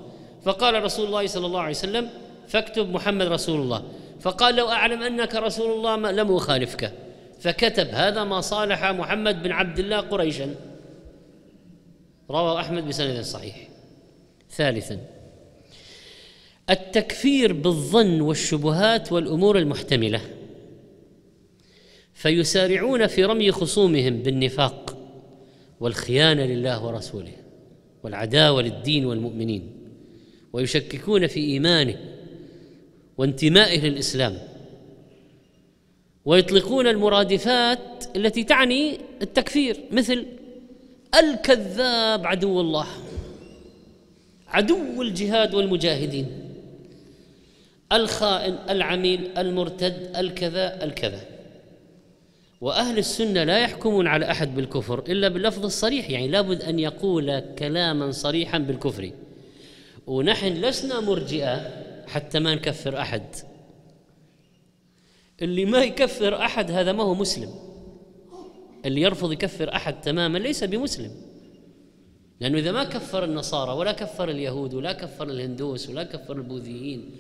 Speaker 1: فقال رسول الله صلى الله عليه وسلم فاكتب محمد رسول الله. فقال لو أعلم أنك رسول الله لم أخالفك. فكتب هذا ما صالح محمد بن عبد الله قريشا. رواه أحمد بسند صحيح. ثالثا التكفير بالظن والشبهات والأمور المحتملة. فيسارعون في رمي خصومهم بالنفاق والخيانة لله ورسوله والعداوة للدين والمؤمنين. ويشككون في إيمانه وانتمائه للإسلام ويطلقون المرادفات التي تعني التكفير مثل الكذاب عدو الله عدو الجهاد والمجاهدين الخائن العميل المرتد الكذا الكذا. وأهل السنة لا يحكمون على أحد بالكفر إلا باللفظ الصريح يعني لابد أن يقول كلاما صريحا بالكفر. ونحن لسنا مرجئة حتى ما نكفر أحد. اللي ما يكفر أحد هذا ما هو مسلم. اللي يرفض يكفر أحد تماما ليس بمسلم. لأنه إذا ما كفر النصارى ولا كفر اليهود ولا كفر الهندوس ولا كفر البوذيين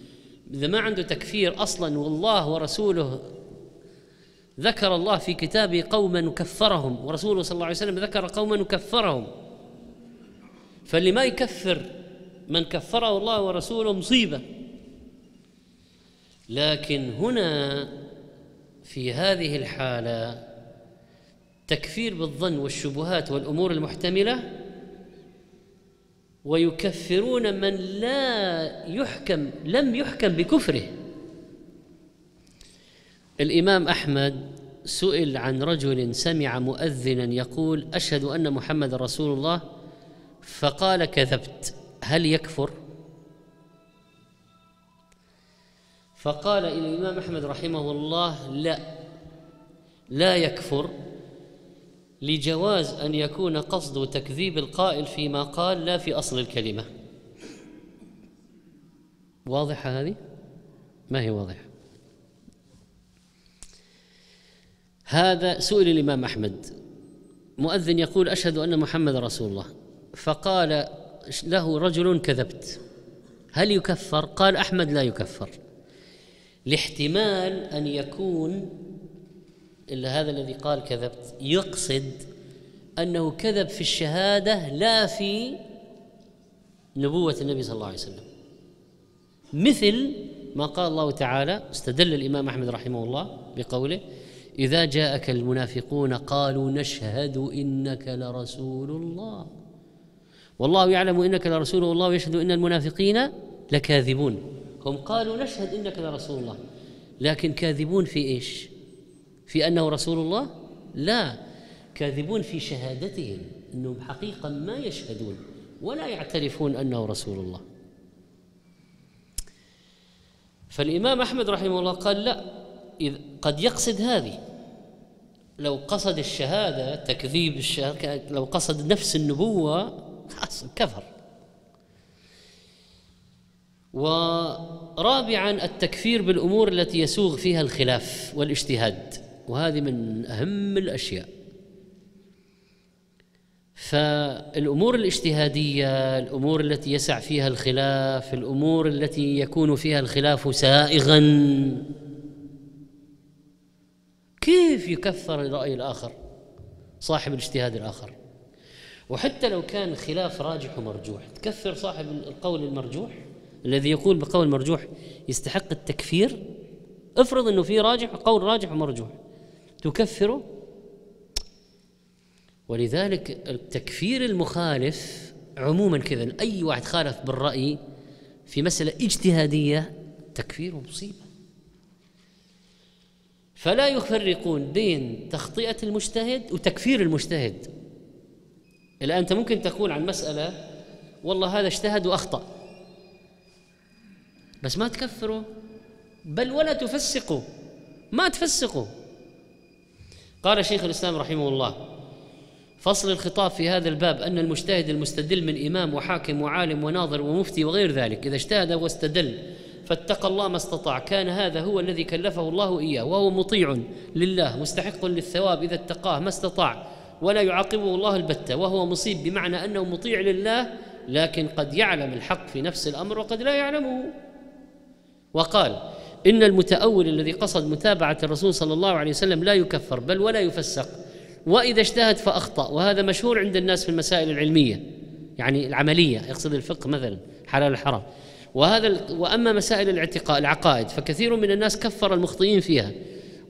Speaker 1: إذا ما عنده تكفير أصلا والله ورسوله ذكر الله في كتابه قوما كفرهم ورسوله صلى الله عليه وسلم ذكر قوما كفرهم. فاللي ما يكفر من كفره الله ورسوله مصيبة. لكن هنا في هذه الحالة تكفير بالظن والشبهات والأمور المحتملة ويكفرون من لا يحكم لم يحكم بكفره. الإمام أحمد سئل عن رجل سمع مؤذنا يقول أشهد أن محمد رسول الله فقال كذبت. هل يكفر؟ فقال إلى الإمام أحمد رحمه الله لا. لا يكفر لجواز أن يكون قصد تكذيب القائل فيما قال لا في أصل الكلمة. واضحة هذه؟ ما هي واضحة؟ هذا سئل الإمام أحمد. مؤذن يقول أشهد أن محمد رسول الله. فقال له رجل كذبت. هل يكفر؟ قال أحمد لا يكفر. لاحتمال أن يكون إلا هذا الذي قال كذبت يقصد أنه كذب في الشهادة لا في نبوة النبي صلى الله عليه وسلم. مثل ما قال الله تعالى استدل الإمام أحمد رحمه الله بقوله إذا جاءك المنافقون قالوا نشهد إنك لرسول الله. والله يعلم إنك لرسول الله ويشهد إن المنافقين لكاذبون. هم قالوا نشهد إنك لرسول الله لكن كاذبون في إيش؟ في أنه رسول الله؟ لا كاذبون في شهادتهم إنهم حقيقه ما يشهدون ولا يعترفون أنه رسول الله. فالإمام أحمد رحمه الله قال لا إذ قد يقصد هذه. لو قصد الشهادة تكذيب الشهادة لو قصد نفس النبوة خلاص كفر. ورابعا التكفير بالأمور التي يسوغ فيها الخلاف والاجتهاد وهذه من أهم الأشياء. فالأمور الاجتهادية الأمور التي يسع فيها الخلاف الأمور التي يكون فيها الخلاف سائغا كيف يكفر الرأي الآخر؟ صاحب الاجتهاد الآخر. وحتى لو كان خلاف راجح ومرجوح. تكفر صاحب القول المرجوح الذي يقول بقول مرجوح يستحق التكفير. افرض إنه في راجح قول راجح ومرجوح. تكفره ولذلك التكفير المخالف عموما كذا أي واحد خالف بالرأي في مسألة اجتهادية تكفيره مصيبة. فلا يفرقون بين تخطئة المجتهد وتكفير المجتهد. الان انت ممكن تقول عن مسألة والله هذا اجتهد وأخطأ. بس ما تكفره بل ولا تفسقه ما تفسقه قال شيخ الإسلام رحمه الله فصل الخطاب في هذا الباب أن المجتهد المستدل من إمام وحاكم وعالم وناظر ومفتي وغير ذلك إذا اجتهد واستدل فاتقى الله ما استطاع. كان هذا هو الذي كلفه الله إياه وهو مطيع لله مستحق للثواب إذا اتقاه ما استطاع. ولا يعاقبه الله البتة وهو مصيب بمعنى أنه مطيع لله لكن قد يعلم الحق في نفس الأمر وقد لا يعلمه. وقال إن المتأول الذي قصد متابعة الرسول صلى الله عليه وسلم لا يكفر بل ولا يفسق وإذا اجتهد فأخطأ وهذا مشهور عند الناس في المسائل العلمية يعني العملية يقصد الفقه مثلا حلال الحرام وهذا وأما مسائل الاعتقاد العقائد فكثير من الناس كفر المخطئين فيها.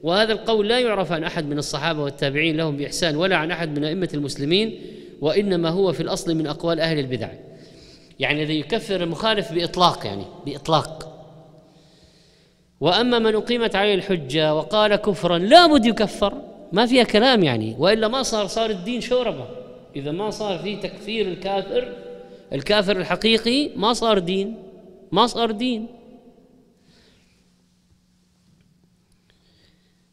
Speaker 1: وهذا القول لا يعرف عن أحد من الصحابة والتابعين لهم بإحسان ولا عن أحد من أئمة المسلمين وإنما هو في الأصل من أقوال أهل البدع. يعني الذي يكفر المخالف بإطلاق يعني بإطلاق. وأما من أقيمت عليه الحجة وقال كفرا لابد يكفر. ما فيها كلام يعني وإلا ما صار صار الدين شوربة. إذا ما صار في تكفير الكافر الكافر الحقيقي ما صار دين ما صار دين.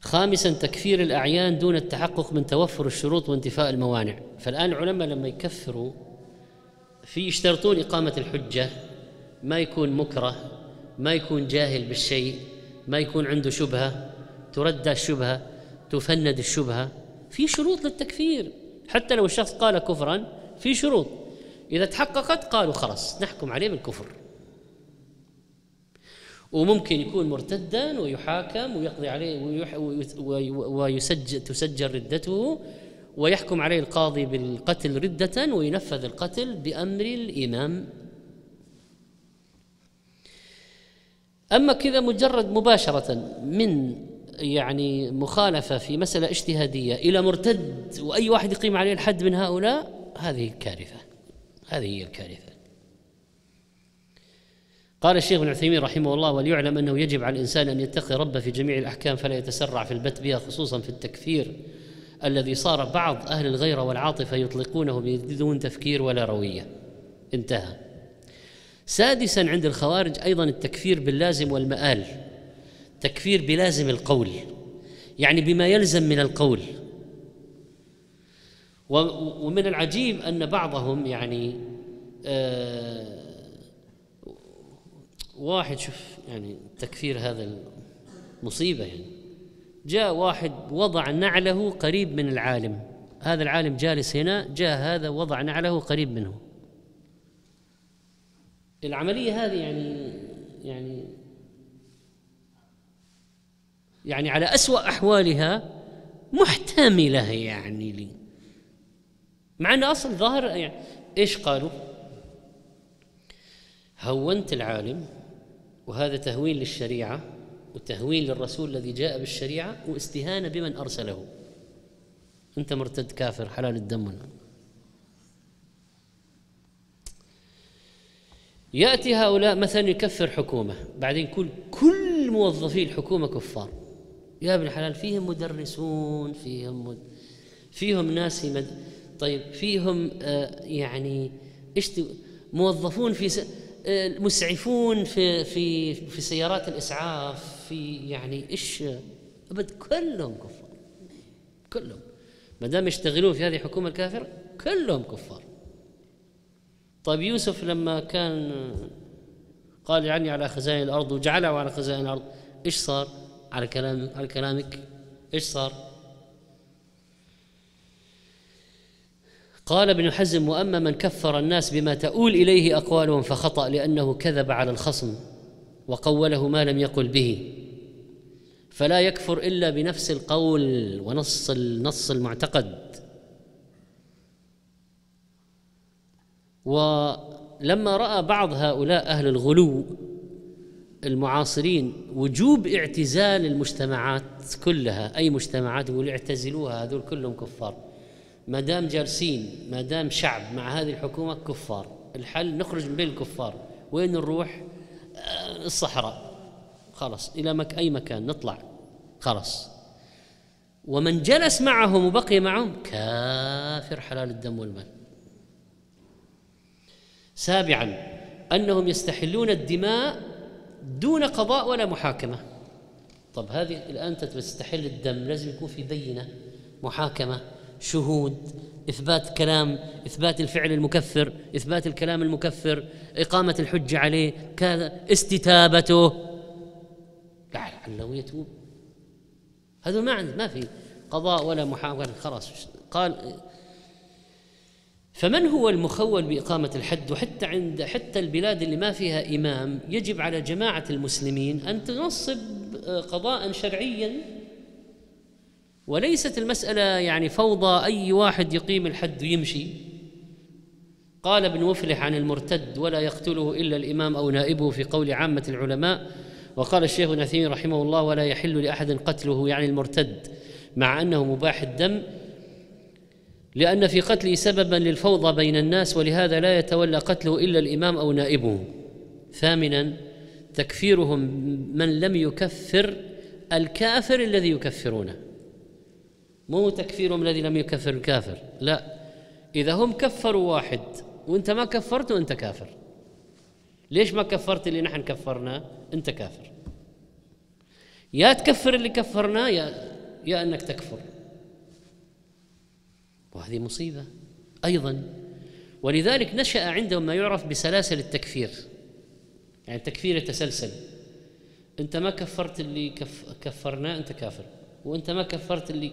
Speaker 1: خامسا تكفير الأعيان دون التحقق من توفر الشروط وانتفاء الموانع. فالآن العلماء لما يكفروا في يشترطون إقامة الحجة ما يكون مكره ما يكون جاهل بالشيء ما يكون عنده شبهة تردى الشبهة تفند الشبهة. في شروط للتكفير. حتى لو الشخص قال كفرا في شروط. إذا تحققت قالوا خلاص نحكم عليه بالكفر. وممكن يكون مرتدا ويحاكم ويقضي عليه ويسجل تسجل ردته ويحكم عليه القاضي بالقتل ردة وينفذ القتل بأمر الإمام. أما كذا مجرد مباشرة من يعني مخالفة في مسألة اجتهادية إلى مرتد وأي واحد يقيم عليه الحد من هؤلاء هذه كارثة. هذه هي الكارثة. قال الشيخ ابن عثيمين رحمه الله وليعلم أنه يجب على الإنسان أن يتقي ربه في جميع الأحكام فلا يتسرع في البت بها خصوصا في التكفير الذي صار بعض أهل الغيرة والعاطفة يطلقونه بدون تفكير ولا روية. انتهى. سادسا عند الخوارج أيضا التكفير باللازم والمآل تكفير بلازم القول يعني بما يلزم من القول. ومن العجيب أن بعضهم يعني آه واحد شوف يعني تكفير هذا مصيبه يعني. جاء واحد وضع نعله قريب من العالم. هذا العالم جالس هنا جاء هذا وضع نعله قريب منه. العملية هذه يعني يعني يعني على أسوأ أحوالها محتملة يعني لي. مع أن أصل ظاهر يعني إيش قالوا؟ هونت العالم وهذا تهوين للشريعة وتهوين للرسول الذي جاء بالشريعة واستهانة بمن أرسله. أنت مرتد كافر حلال الدم يأتي هؤلاء مثلا يكفر حكومة بعدين كل كل موظفي الحكومة كفار. يا ابن الحلال فيهم مدرسون فيهم مد... فيهم ناس مد... طيب فيهم آه يعني إيش موظفون في آه مسعفون في في في سيارات الإسعاف في يعني إيش أبد كلهم كفار. كلهم. ما دام يشتغلون في هذه الحكومة الكافرة كلهم كفار. طيب يوسف لما كان قال يعني على خزائن الأرض وجعله على خزائن الأرض إيش صار؟ على كلام على كلامك إيش صار؟ قال ابن حزم وأما من كفر الناس بما تؤول إليه اقوالهم فخطأ لأنه كذب على الخصم وقوله ما لم يقل به. فلا يكفر إلا بنفس القول ونص النص المعتقد. ولما رأى بعض هؤلاء أهل الغلو المعاصرين وجوب اعتزال المجتمعات كلها أي مجتمعات يقول اعتزلوها هذول كلهم كفار. ما دام جالسين ما دام شعب مع هذه الحكومة كفار. الحل نخرج من بين الكفار. وين نروح؟ آه، الصحراء. خلاص إلى مك أي مكان؟ نطلع. خلاص. ومن جلس معهم وبقي معهم كافر حلال الدم والمال. سابعا أنهم يستحلون الدماء دون قضاء ولا محاكمة. طب هذه الآن تستحل الدم لازم يكون في بينة محاكمة. شهود إثبات كلام إثبات الفعل المكفر إثبات الكلام المكفر إقامة الحجة عليه كذا استتابته. لعله يتوب هذا ما ما في قضاء ولا محاكمه خلاص. قال فمن هو المخول بإقامة الحد؟ وحتى عند حتى البلاد اللي ما فيها إمام يجب على جماعة المسلمين أن تنصب آه، قضاء شرعيا وليست المسألة يعني فوضى أي واحد يقيم الحد ويمشي. قال ابن مفلح عن المرتد ولا يقتله إلا الإمام أو نائبه في قول عامة العلماء وقال الشيخ نثيم رحمه الله ولا يحل لأحد قتله يعني المرتد مع أنه مباح الدم لأن في قتله سببا للفوضى بين الناس ولهذا لا يتولى قتله إلا الإمام أو نائبه. ثامنا تكفيرهم من لم يكفر الكافر الذي يكفرونه. مو تكفيرهم الذي لم يكفر الكافر. لا. إذا هم كفروا واحد وأنت ما كفرته أنت كافر. ليش ما كفرت اللي نحن كفرناه أنت كافر. يا تكفر اللي كفرناه يا يا أنك تكفر. وهذه مصيبة أيضا. ولذلك نشأ عندهم ما يعرف بسلاسل التكفير. يعني التكفير يتسلسل. أنت ما كفرت اللي كف كفرناه أنت كافر. وأنت ما كفرت اللي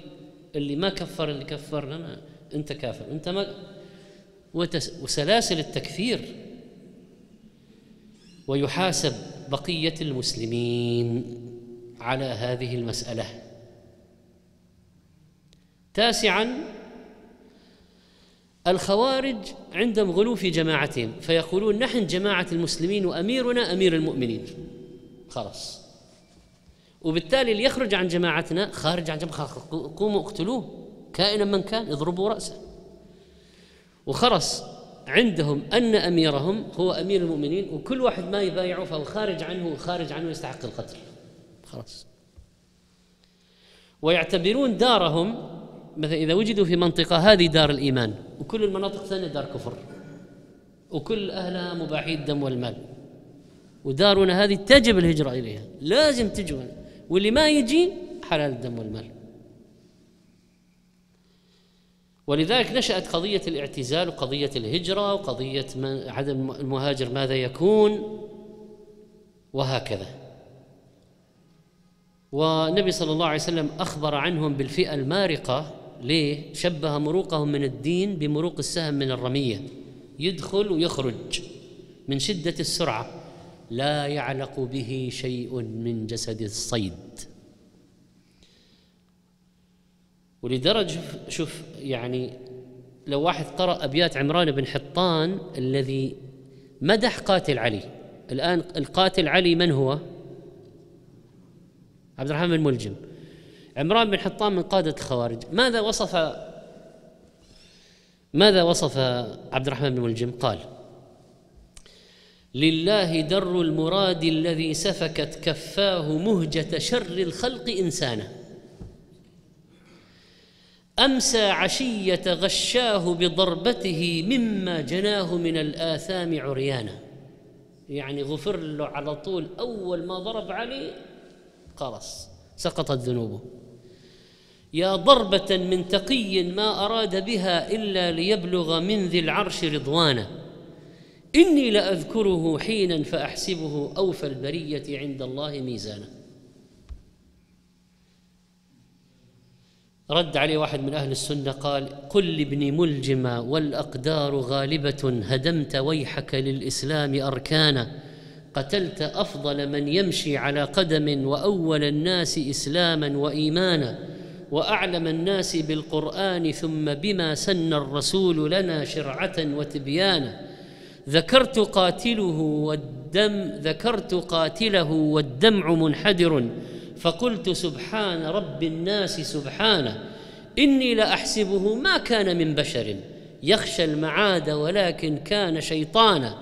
Speaker 1: اللي ما كفر اللي كفرنا أنت كافر. أنت ما وتس وسلاسل التكفير ويحاسب بقية المسلمين على هذه المسألة. تاسعا الخوارج عندهم غلو في جماعتهم فيقولون نحن جماعة المسلمين وأميرنا أمير المؤمنين. خلاص. وبالتالي اللي يخرج عن جماعتنا خارج عن جماعة قوموا اقتلوه. كائنا من كان اضربوا رأسه. وخرس عندهم أن أميرهم هو أمير المؤمنين وكل واحد ما يبايعه فهو خارج عنه خارج عنه يستحق القتل. خلاص. ويعتبرون دارهم مثلا إذا وجدوا في منطقة هذه دار الإيمان وكل المناطق الثانية دار كفر وكل أهلها مباحي الدم والمال. ودارنا هذه تجب الهجرة إليها. لازم تجوا واللي ما يجي حلال الدم والمال. ولذلك نشأت قضية الاعتزال وقضية الهجرة وقضية عدم المهاجر ماذا يكون وهكذا. والنبي صلى الله عليه وسلم أخبر عنهم بالفئة المارقة ليه؟ شبه مروقهم من الدين بمروق السهم من الرمية. يدخل ويخرج من شدة السرعة. لا يعلق به شيء من جسد الصيد. ولدرجة شوف يعني لو واحد قرأ أبيات عمران بن حطان الذي مدح قاتل علي. الآن القاتل علي من هو؟ عبد الرحمن بن ملجم. عمران بن حطام من قادة الخوارج. ماذا وصف ماذا وصف عبد الرحمن بن ملجم؟ قال لله در المراد الذي سفكت كفاه مهجة شر الخلق إنسانا. أمسى عشية غشاه بضربته مما جناه من الآثام عريانا. يعني غفر له على طول أول ما ضرب عليه خلاص سقطت ذنوبه. يا ضربة من تقي ما أراد بها إلا ليبلغ من ذي العرش رضوانا. إني لأذكره حينا فأحسبه أوفى البرية عند الله ميزانا. رد عليه واحد من أهل السنة قال قل لابن ملجمه والأقدار غالبة هدمت ويحك للإسلام أركانا. قتلت أفضل من يمشي على قدم وأول الناس إسلاما وإيمانا. وأعلم الناس بالقرآن ثم بما سن الرسول لنا شرعة وتبيانا. ذكرت قاتله والدم ذكرت قاتله والدمع منحدر فقلت سبحان رب الناس سبحانه إني لأحسبه ما كان من بشر يخشى المعاد ولكن كان شيطانا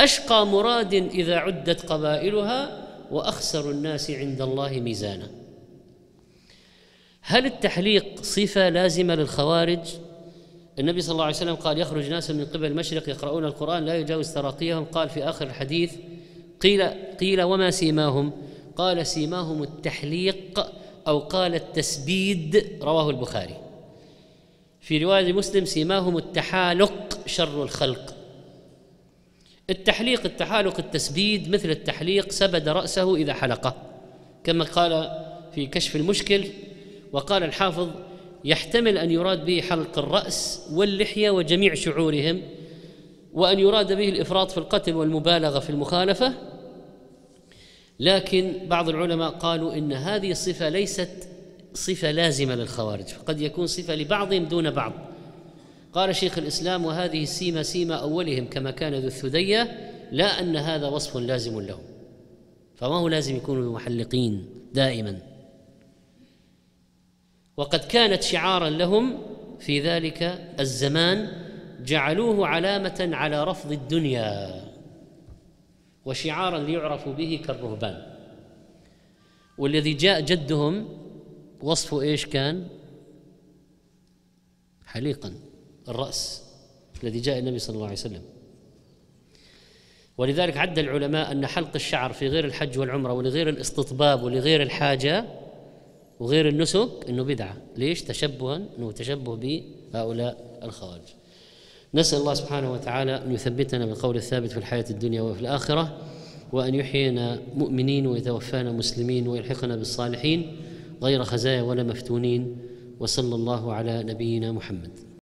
Speaker 1: أشقى مراد إذا عدت قبائلها وأخسر الناس عند الله ميزانا. هل التحليق صفة لازمة للخوارج؟ النبي صلى الله عليه وسلم قال يخرج ناس من قبل المشرق يقرؤون القرآن لا يجاوز تراقيهم. قال في آخر الحديث قيل قيل وما سيماهم؟ قال سيماهم التحليق أو قال التسبيد رواه البخاري. في رواية مسلم سيماهم التحالق شر الخلق. التحليق التحالق التسبيد مثل التحليق سبد رأسه إذا حلقه. كما قال في كشف المشكل وقال الحافظ يحتمل أن يراد به حلق الرأس واللحية وجميع شعورهم وأن يراد به الإفراط في القتل والمبالغة في المخالفة. لكن بعض العلماء قالوا إن هذه الصفة ليست صفة لازمة للخوارج قد يكون صفة لبعضهم دون بعض. قال شيخ الإسلام وهذه السيمه سيمه أولهم كما كان ذو الثدية لا أن هذا وصف لازم لهم. فما هو لازم يكونوا محلقين دائما؟ وقد كانت شعارا لهم في ذلك الزمان جعلوه علامة على رفض الدنيا وشعارا ليعرفوا به كالرهبان. والذي جاء جدهم وصفه إيش كان؟ حليقا الرأس الذي جاء النبي صلى الله عليه وسلم. ولذلك عد العلماء أن حلق الشعر في غير الحج والعمرة ولغير الاستطباب ولغير الحاجة وغير النسك إنه بدعة. ليش؟ تشبها إنه تشبه بهؤلاء الخوارج. نسأل الله سبحانه وتعالى أن يثبتنا بالقول الثابت في الحياة الدنيا وفي الآخرة وأن يحيينا مؤمنين ويتوفانا مسلمين ويلحقنا بالصالحين غير خزايا ولا مفتونين. وصلى الله على نبينا محمد.